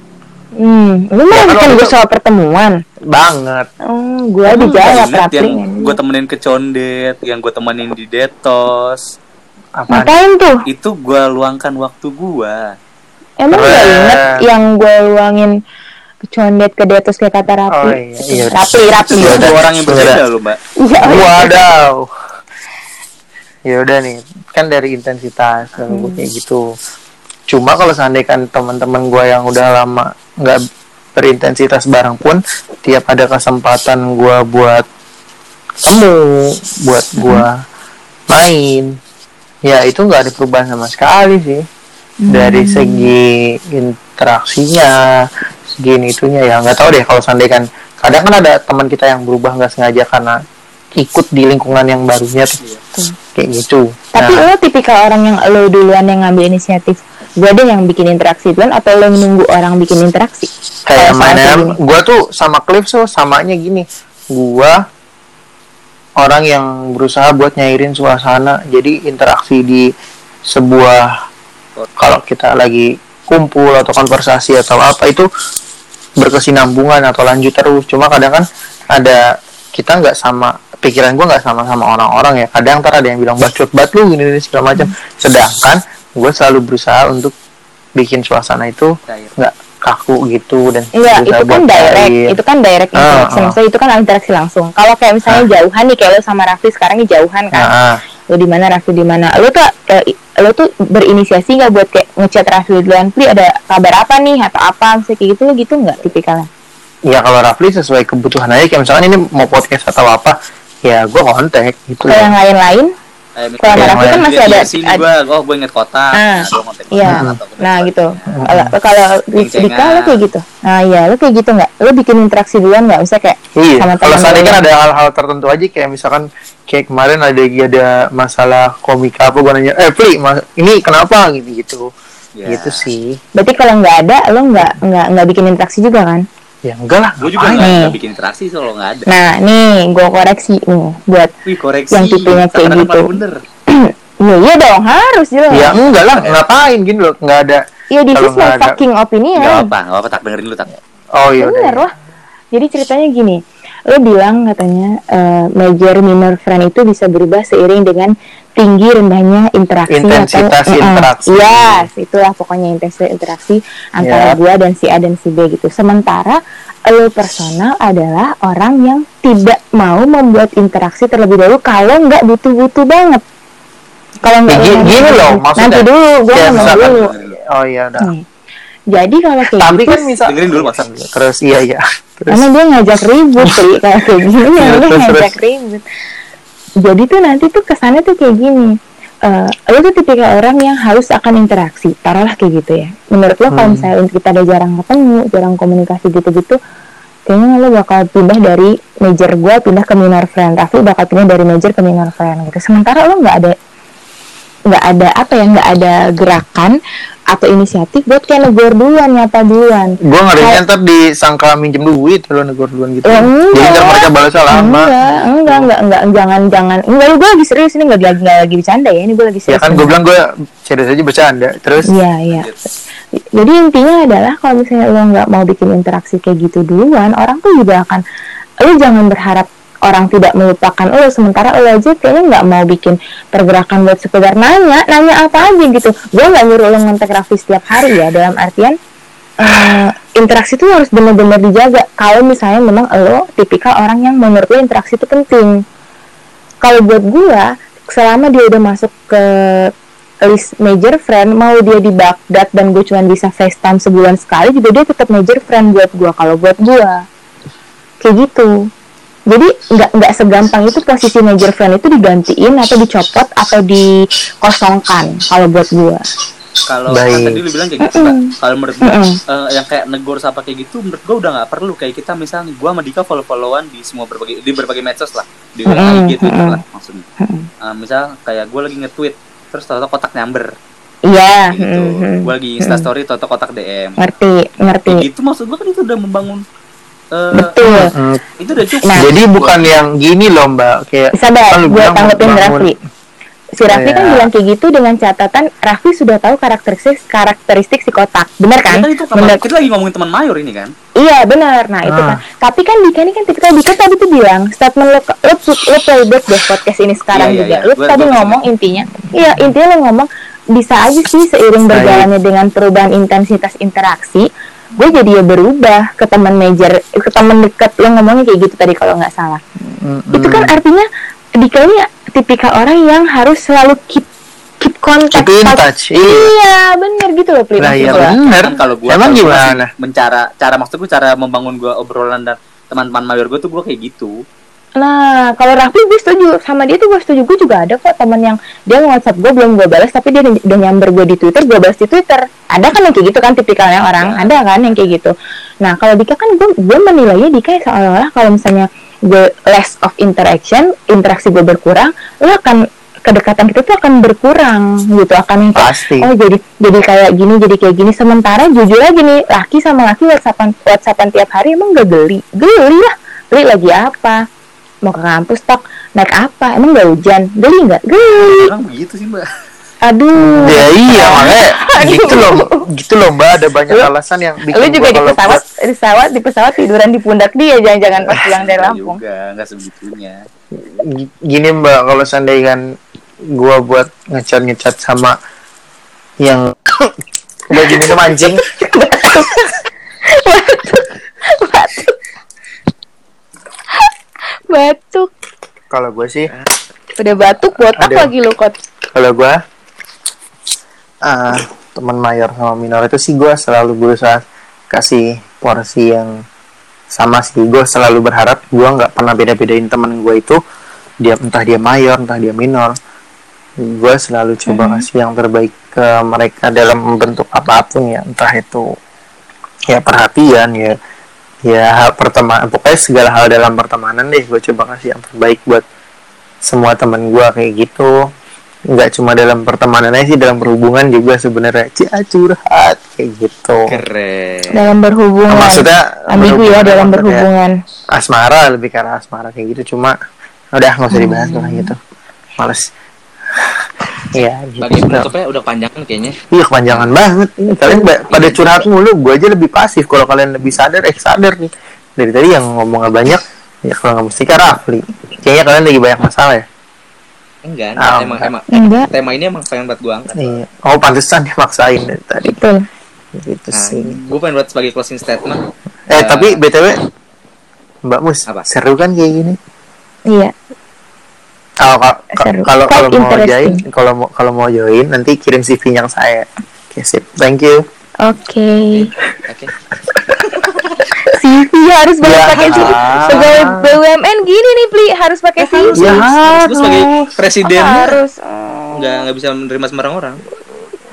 Hmm lu mau Ya, bikin gue itu- soal pertemuan banget oh gue ingat Rafli yang gue temenin ke condet, yang gue temenin di detos. apa ngapain tuh Itu gue luangkan waktu gue. emang gak inget yang gue luangin kecondet ke detos kayak kata Rafli Oh, iya, iya. Rafli Rafli Iya, Dua udah. orang yang berbeda loh, Mbak. iya Wadaw. Ya udah nih, kan dari intensitas kalau gue kayak gitu. Cuma kalau seandainya kan teman-teman gue yang udah lama nggak berintensitas bareng pun, tiap ada kesempatan gue buat temu, buat gue main, ya itu nggak ada perubahan sama sekali sih. Dari segi interaksinya, segi itunya ya nggak tahu deh kalau seandainya kan. Kadang kan ada teman kita yang berubah nggak sengaja karena ikut di lingkungan yang barunya tuh. Kayak gitu. Tapi Nah, lo tipikal orang yang lo duluan yang ngambil inisiatif. Gue deh yang bikin interaksi duluan atau lo nunggu orang bikin interaksi? kayak kayak gini. gue tuh sama Cliff tuh samanya gini. Gue orang yang berusaha buat nyairin suasana. Jadi interaksi di sebuah kalau kita lagi kumpul atau konversasi atau apa itu berkesinambungan atau lanjut terus. Cuma kadang kan ada kita nggak sama pikiran gue nggak sama sama orang-orang ya. Kadang ntar ada yang bilang bacot bat lu gini, gini segala macam. Sedangkan gue selalu berusaha untuk bikin suasana itu nggak kaku gitu dan Enggak, berusaha itu kan direct, cair. itu kan direct Ah, interaksi. ah. Maksudnya itu kan interaksi langsung. Kalau kayak misalnya jauhan nih, kayak lo sama Raffi sekarang nih jauhan kan. Ah. Lo di mana Raffi di mana? Lo tuh eh, lo tuh berinisiasi nggak buat kayak ngechat Raffi duluan, Pri ada kabar apa nih atau apa misalnya kayak gitu lo gitu nggak tipikalnya? ya kalau Rafli sesuai kebutuhan aja kayak misalkan ini mau podcast atau apa ya gue kontak gitu Kalau ya yang lain-lain, Kayak Kalau misalnya Raffi kan masih ada- sini ad- gue, oh gue inget kota. Ah, Nah, gua iya. Nah kota. gitu. Kalau kalau Ceng-cengan. Dika lo kayak gitu. Nah iya, lo kayak gitu nggak? Lo bikin interaksi duluan nggak? Misalnya kayak Iya, sama kalau lo kan ada hal-hal tertentu aja kayak misalkan kayak kemarin ada ada masalah komika apa gue nanya, eh Pri, mas, ini kenapa gitu gitu, Ya. gitu sih. Berarti kalau nggak ada, lo nggak nggak nggak bikin interaksi juga kan? Ya enggak lah, Gue juga nggak Nih. nggak bikin interaksi kalau nggak ada. Nah nih, gue koreksi nih buat Wih koreksi. Yang tipenya kayak gitu. Iya iya dong harus jelas. Ya enggak lah, ngapain gini loh, nggak ada. Iya this kalau is my nggak ada- fucking opinion. Gak apa, gak apa tak dengerin lu tak. Oh iya Bener udah. lah. Jadi ceritanya gini, lo bilang katanya eh, major minor friend itu bisa berubah seiring dengan tinggi rendahnya interaksi Intensitas atau interaksi. Yes, itulah pokoknya intensitas interaksi antara Ya. gua dan si A dan si B gitu. Sementara lo personal adalah orang yang tidak mau membuat interaksi terlebih dahulu kalau nggak butuh-butuh banget. Kalau nggak gi- lo- gini loh, maksudnya. nanti dulu, gua Ya, ngomong misalkan- dulu. Oh iya udah. Nih. Jadi kalau kayak Tapi gitu, kan misal Dengerin dulu, Mas. Terus iya iya. Terus karena dia ngajak ribut kayak kayak gini ya Iya, dia terus, ngajak terus. ribut jadi tuh nanti tuh kesannya tuh kayak gini eh lo tuh tipikal orang yang harus akan interaksi taruhlah kayak gitu ya menurut lo kalau Hmm. misalnya kita ada jarang ketemu jarang komunikasi gitu-gitu kayaknya lo bakal pindah dari major gue pindah ke minor friend Raffi bakal pindah dari major ke minor friend gitu sementara lo nggak ada nggak ada apa ya nggak ada gerakan atau inisiatif buat kayak negor duluan nyapa duluan Gue ngerinya Kayak- ntar disangka minjem duit lo negor duluan gitu. Ya, enggak. Jadi ntar mereka balasnya lama. enggak enggak enggak enggak jangan jangan enggak gue lagi serius ini nggak lagi nggak lagi bercanda ya ini gue lagi Ya serius kan gue bilang gue serius aja bercanda. Terus Iya, iya. Jadi intinya adalah kalau misalnya lo nggak mau bikin interaksi kayak gitu duluan, orang tuh juga akan, lo jangan berharap orang tidak melupakan lo, sementara lo aja kayaknya nggak mau bikin pergerakan buat sekedar nanya, nanya apa aja gitu. Gue nggak nyuruh lo ngontek Raffi setiap hari ya, dalam artian eh, interaksi itu harus benar-benar dijaga. Kalau misalnya memang lo tipikal orang yang menurut lo interaksi itu penting. Kalau buat gua, selama dia udah masuk ke list major friend mau dia di Baghdad dan gue cuma bisa FaceTime sebulan sekali juga dia tetap major friend buat gue kalau buat gue kayak gitu jadi nggak nggak segampang itu posisi major friend itu digantiin atau dicopot atau dikosongkan kalau buat gue kalau tadi lu bilang kayak gitu Mbak. kalau menurut gue Mm-mm. eh, yang kayak negor apa kayak gitu menurut gue udah nggak perlu. Kayak kita misalnya gue sama Dika follow followan di semua berbagai di berbagai medsos lah. Di Mm-mm, IG Twitter mm-mm. lah maksudnya. Eh, misal kayak gue lagi nge-tweet terus tato kotak nyamber. Iya. Kayak gitu. Mm, mm. gue lagi insta story tato kotak DM ngerti ngerti kayak gitu maksud gue kan itu udah membangun eh, betul mm, itu udah cukup Nah. jadi bukan yang gini loh mbak. Kayak sabar kan gue tanggepin membangun- Raffi si Raffi kan Iya. bilang kayak gitu dengan catatan Raffi sudah tahu karakteristik karakteristik si kotak bener kan kan itu Bener. kita lagi ngomongin teman mayor ini kan Iya benar. Nah itu Ah. kan. Tapi kan Dika ini kan tipikal Dika tadi tuh bilang statement lo lo, lo playback deh podcast ini sekarang Iya, iya, juga. iya. Lo Gua- tadi gua ngomong intinya. Iya intinya lo ngomong bisa aja sih seiring berjalannya dengan perubahan intensitas interaksi. Gue jadi ya berubah ke teman major, ke teman dekat lo ngomongnya kayak gitu tadi kalau nggak salah. Mm, Itu kan artinya Dika ini tipikal orang yang harus selalu keep keep kontak. Keep in touch, iya. Iya bener gitu loh. Pli. Nah, iya bener. kan kalau gue Emang gimana? mencara cara maksud gue cara membangun gue obrolan dan teman-teman mayor gue tuh gue kayak gitu Nah, kalau Raffi gue setuju sama dia tuh gue setuju. Gue juga ada kok teman yang dia WhatsApp gue belum gue balas tapi dia udah nyamber gue di Twitter, gue balas di Twitter. Ada kan yang kayak gitu kan tipikalnya orang, ada kan yang kayak gitu. Nah, kalau Dika kan gue gue menilainya Dika seolah-olah kalau misalnya gue less of interaction, interaksi gue berkurang, lo akan kedekatan kita tuh akan berkurang gitu akan Pasti. oh jadi jadi kayak gini jadi kayak gini sementara jujur aja nih laki sama laki whatsappan whatsappan tiap hari emang gak geli geli lah geli lagi apa mau ke kampus tok naik apa? Emang gak hujan? Geli nggak? Geli. Orang begitu sih mbak. Aduh. Ya iya makanya gitu loh gitu loh mbak. Ada banyak Lu- alasan yang bikin lu juga di pesawat buat- di pesawat di pesawat tiduran di pundak dia jangan-jangan pas pulang dari Lampung. juga nggak sebegitunya gini mbak kalau seandainya kan gua buat ngecat ngecat sama yang lagi minum anjing batuk kalau gue sih. Udah batuk botak Ada. lagi lu kot. Kalau gue ah teman mayor sama minor itu sih gue selalu berusaha kasih porsi yang sama sih. Gue selalu berharap gue nggak pernah beda-bedain teman gue itu. Dia entah dia mayor entah dia minor. Gue selalu coba kasih yang terbaik ke mereka dalam bentuk apa pun ya. Entah itu ya perhatian ya ya hal pertemanan pokoknya segala hal dalam pertemanan deh. Gue coba kasih yang terbaik buat semua teman gue kayak gitu. Nggak cuma dalam pertemanan aja sih dalam berhubungan juga sebenarnya. Cia curhat kayak gitu. Keren. Dalam berhubungan. Maksudnya ambigu ya dalam berhubungan. Asmara lebih karena asmara kayak gitu. Cuma udah nggak usah dibahas lah gitu. Males. Iya, Bagi gitu. penutupnya udah panjang kan kayaknya. Iya kepanjangan banget. Ini kalian ba- pada curhat mulu, gue aja lebih pasif. Kalau kalian lebih sadar, eh sadar nih. Dari tadi yang ngomongnya banyak, ya kalau nggak mesti kan Rafli. Kayaknya kalian lagi banyak masalah ya. Enggak, Ah, enggak. emang enggak. emang enggak tema ini emang pengen buat gua angkat. Iya. Oh pantesan dia maksain dari tadi. betul Gitu Nah, sih. gue pengen buat sebagai closing statement. Eh Eh, tapi btw, Mbak Mus, Apa? seru kan kayak gini? iya Kalau kalau kalau mau join, kalau mau kalau mau join nanti kirim CV yang saya. Oke sip, thank you. oke Oke. CV harus banget Ya. pakai CV pegawai BUMN gini nih Pli harus pakai CV Ya Gue sebagai presidennya harus oh. nggak nggak bisa menerima sembarang orang.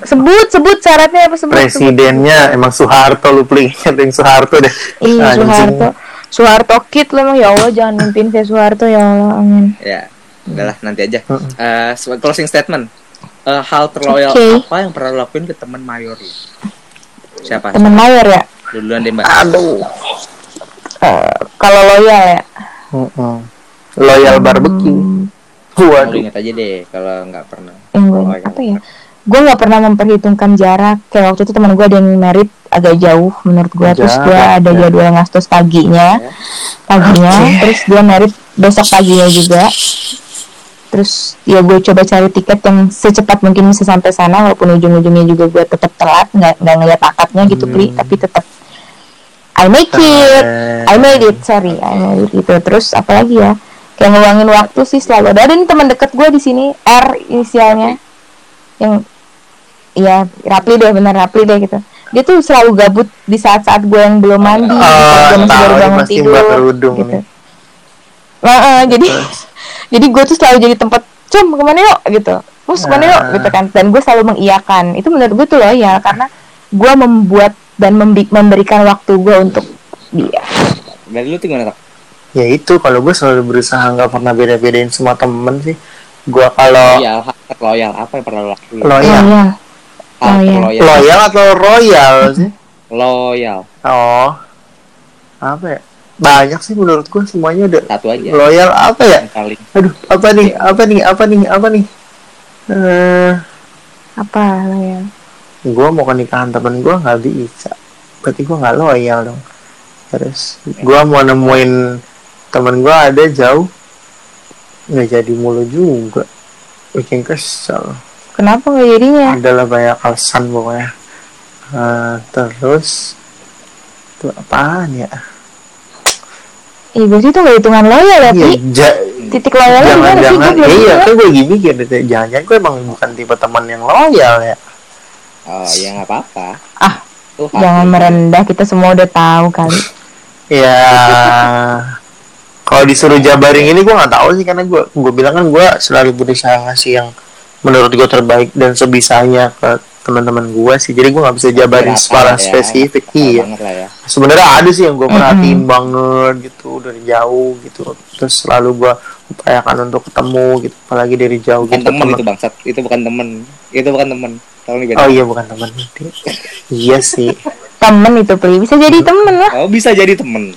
sebut sebut syaratnya apa sebut sebut. Presidennya emang Soeharto lu pling, yang Soeharto deh. iya Anjing. Soeharto Soeharto kid lo emang ya Allah jangan mimpin kayak Soeharto ya Allah amin Ya, udahlah nanti aja. Eh, sebagai closing statement. Eh, hal terloyal Oke. apa yang pernah lo lakuin ke teman mayor lu? Siapa? temen mayor ya Duluan deh mbak. Aduh. Eh, kalau loyal ya Mm-mm. Loyal barbecue. Hmm, Lu Waduh. inget aja deh kalau nggak pernah. gue Loyal. apa ya gue nggak pernah memperhitungkan jarak kayak waktu itu teman gue ada yang merit agak jauh menurut gue terus gue ada ya. jadwal ngastos paginya paginya Oke. terus dia merit besok paginya juga terus ya gue coba cari tiket yang secepat mungkin bisa sampai sana walaupun ujung-ujungnya juga gue tetap telat nggak nggak ngeliat akadnya gitu Pri. Hmm. tapi tetap I make it. I made it sorry I made it gitu. Terus apalagi ya? Kayak ngeluangin waktu sih selalu ada. Nih teman deket gue di sini R inisialnya. Yang ya Rapli deh bener Rapli deh gitu. Dia tuh selalu gabut di saat-saat gue yang belum mandi di Oh, saat gue masih baru bangun tidur gitu. Nah, eh, jadi jadi gue tuh selalu jadi tempat cum ke mana yuk gitu terus ke mana yuk Ah. gitu kan dan gue selalu mengiyakan itu menurut gue tuh loyal karena gue membuat dan memberikan waktu gue untuk dia Dari lu tuh gimana tak? Ya itu kalau gue selalu berusaha nggak pernah beda-bedain semua temen sih. Gue kalau Loyal, terloyal apa yang pernah lo lakuin? loyal, loyal loyal. loyal atau royal sih? Loyal. Oh, apa ya? Banyak sih menurut gue semuanya udah Satu aja. loyal apa ya? Paling. Aduh, apa nih? Apa nih? Apa nih? Apa nih? Eh, apa loyal gue mau ke nikahan temen gue nggak bisa. Berarti gue nggak loyal dong. Terus gue mau nemuin temen gue ada jauh nggak jadi mulu juga. Bikin kesel. kenapa nggak jadinya adalah banyak alasan pokoknya Eh, terus itu apaan ya Ih, berarti itu gak hitungan loyal ya, iya Pi? ja- Titik loyalnya gimana sih? jangan-jangan Gue belum iya kan gue gini mikir jangan-jangan gue emang bukan tipe teman yang loyal ya Oh, ya nggak apa-apa. Ah, Tuh, Jangan merendah, kita semua udah tahu kali. ya kalau disuruh jabarin ini gue nggak tahu sih karena gue gue bilang kan gue selalu berusaha ngasih yang menurut gue terbaik dan sebisanya ke teman-teman gue sih jadi gue nggak bisa jabarin secara ya, spesifik iya ya. sebenarnya ada sih yang gue perhatiin Mm-mm. banget gitu dari jauh gitu terus selalu gue upayakan untuk ketemu gitu apalagi dari jauh Bukan gitu temen temen- itu bangsat. Itu bukan temen. Itu bukan temen. Tolong oh iya bukan teman iya sih Temen itu, Pri. Bisa jadi temen lah. Oh, bisa jadi temen.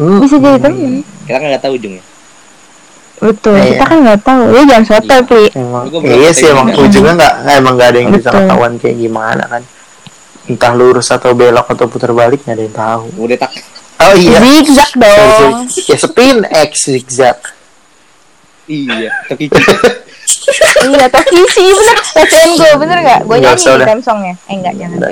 Hmm. Bisa jadi temen. Kita kan nggak tahu ujungnya. Betul, Iya. kita kan nggak tahu. Ya jangan sotoy, Iya. Pri. emang iya sih emang ujungnya nggak emang nggak ada yang bisa Betul. ketahuan kayak gimana kan entah lurus atau belok atau putar balik nggak ada yang tahu Udah tak. oh iya Zigzag dong. ya spin X zigzag Iya. Tapi iya, Tokisi bener. Bacain gue, bener nggak? Gue nyanyi di songnya. Eh, enggak, jangan. Udah.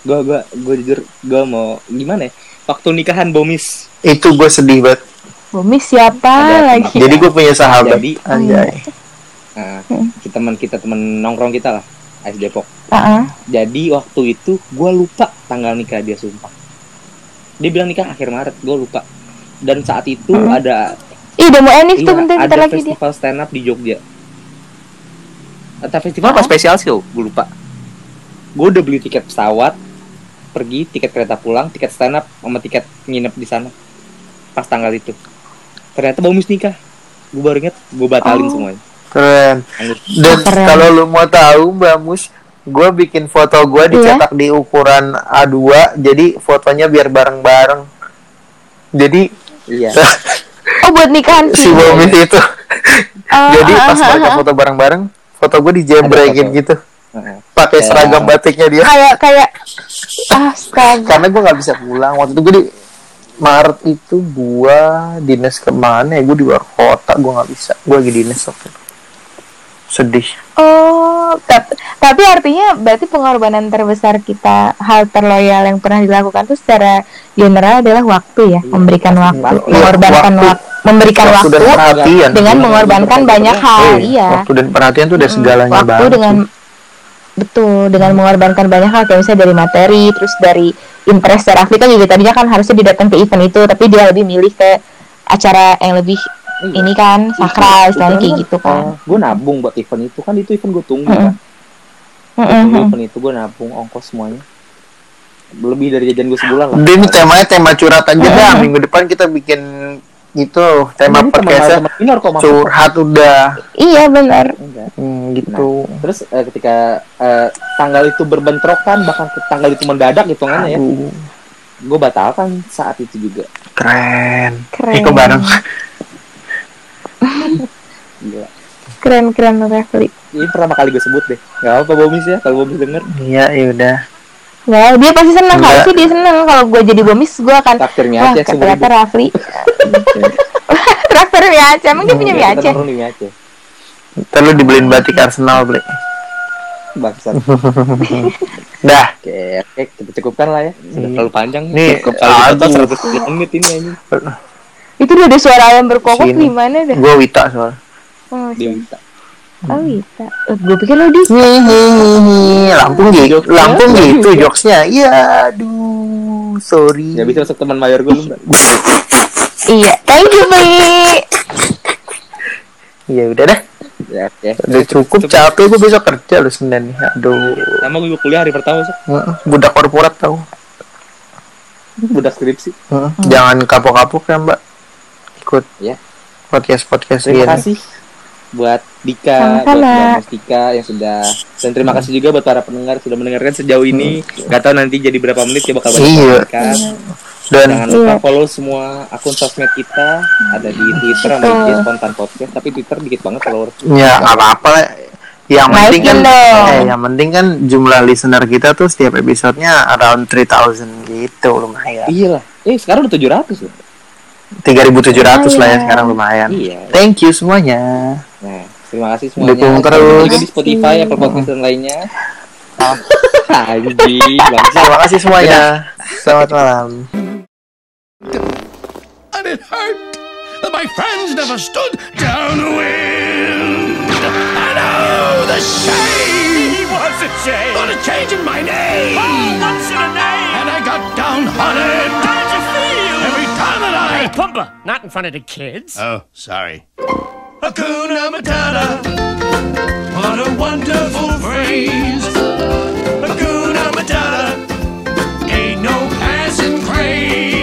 gua gua gua jujur gua mau gimana ya? Waktu nikahan Bomis. itu gue sedih banget Bumi siapa Ada lagi? teman. jadi gue punya sahabat Jadi- anjay Nah, kita teman kita teman nongkrong kita lah. AS Depok. Heeh. Jadi waktu itu gua lupa tanggal nikah dia sumpah. Dia bilang nikah akhir Maret, gua lupa. Dan saat itu Hmm. ada Ih, udah mau enif tuh iya, bentar, ada bentar lagi dia. festival stand up di Jogja. Entah festival apa spesial sih, gue lupa. Gue udah beli tiket pesawat, pergi, tiket kereta pulang, tiket stand up, sama tiket nginep di sana. Pas tanggal itu. Ternyata Bomis nikah. Gue baru inget, gue batalin Oh. semuanya. keren. Dan Keren. kalau lu mau tahu Mbak Mus, gue bikin foto gue Iya. dicetak di ukuran A2, jadi fotonya biar bareng-bareng. Jadi Iya. Oh, buat nikahan si sih. Bomis itu, Oh, jadi ah, pas ah, mereka ah. foto bareng-bareng, foto gue dijebrekin foto. gitu, Heeh. pakai seragam batiknya dia. kayak kayak astaga. Karena gue nggak bisa pulang waktu itu gue di Maret itu gue dinas ke mana ya? Gue di luar kota, gue nggak bisa. Gue lagi dinas waktu itu. Sedih. Oh, tap- tapi artinya berarti pengorbanan terbesar kita hal terloyal yang pernah dilakukan itu secara general adalah waktu ya, memberikan waktu, Iya, mengorbankan waktu. waktu, memberikan Waktu waktu, dengan mengorbankan banyak hal, Eh, iya. Waktu dan perhatian tuh udah Mm, segalanya waktu banget. dengan betul dengan mengorbankan banyak hal kayak misalnya dari materi terus dari impress Rafli kan juga tadinya kan harusnya didatang ke event itu tapi dia lebih milih ke acara yang lebih Iya. ini kan sakral istilahnya kayak gitu kan gue nabung buat event itu kan itu event gue tunggu Mm-mm. kan. Gua tunggu Mm-mm. event itu gue nabung ongkos semuanya. Lebih dari jajan gue sebulan lah. Ini temanya tema curhat aja dah. Mm. Minggu depan kita bikin gitu tema podcastnya teman minor kok maksudnya. curhat udah Iya benar. Hmm, gitu Terus eh, ketika eh, tanggal itu berbentrokan bahkan ke tanggal itu mendadak hitungannya ya, Aduh, gue batalkan saat itu juga. keren Keren. Iko bareng Gila. Keren keren Refli. Ini pertama kali gue sebut deh. Gak apa Bomis ya, kalau Bomis denger. iya ya udah Wow, dia pasti seneng kalau sih dia seneng kalau gue jadi bomis gue akan Traktir mie wah Aceh sih ternyata Rafli traktor mie Aceh emang dia punya mie Aceh Kita mie Aceh. ntar lu dibeliin batik Arsenal beli Bangsat. dah Oke, oke, kita cukupkan lah ya. Sudah Iya. terlalu panjang. Nih, Cukup. 100 menit ini ini. itu udah ada suara ayam berkokok gimana dah gue Wita soal oh, Dia sini. Oh iya gue pikir lo di Hihihi, Lampung gitu, Jokesnya. Lampung gitu jokesnya. Iya, aduh, sorry. Ya bisa masuk teman mayor gue lu. Mbak. iya thank you Bli Ya udah deh, Ya, oke. udah cukup capek gue besok kerja lu Senin nih. Aduh, Sama gue kuliah hari pertama, Sok. Heeh, budak korporat tau. Budak skripsi. Heeh, Jangan kapok-kapok ya Mbak. Ikut Ya. podcast podcast Terima kasih buat Dika, Sama-sama. buat Mbak Mustika yang sudah dan terima kasih juga buat para pendengar sudah mendengarkan sejauh ini. Gak tahu nanti jadi berapa menit ya bakal banyak Iya. Dan Jangan lupa Iya. follow semua akun sosmed kita ada di Twitter sama. IG Spontan Podcast tapi Twitter dikit banget followers. ya nggak apa-apa lah. Yang Naikin penting kan, dong. eh, yang penting kan jumlah listener kita tuh setiap episodenya around 3000 gitu lumayan. Iya lah. Eh sekarang udah 700 loh. 3700 lah ya sekarang lumayan. Iya. Thank you semuanya. Nah, terima kasih semuanya. Dukung terus. juga di Spotify, Apple Podcast dan lainnya. Bangsa. Terima kasih semuanya. Selamat malam. and it hurt that my friends never stood downwind. And oh, the shame! What's a shame? Got a change in my name. Oh, what's in a name? And I got downhearted. How did you feel? Every time that I. Hey, Pumba, not in front of the kids. Oh, sorry. Hakuna Matata. What a wonderful phrase. Hakuna Matata. Ain't no passing craze.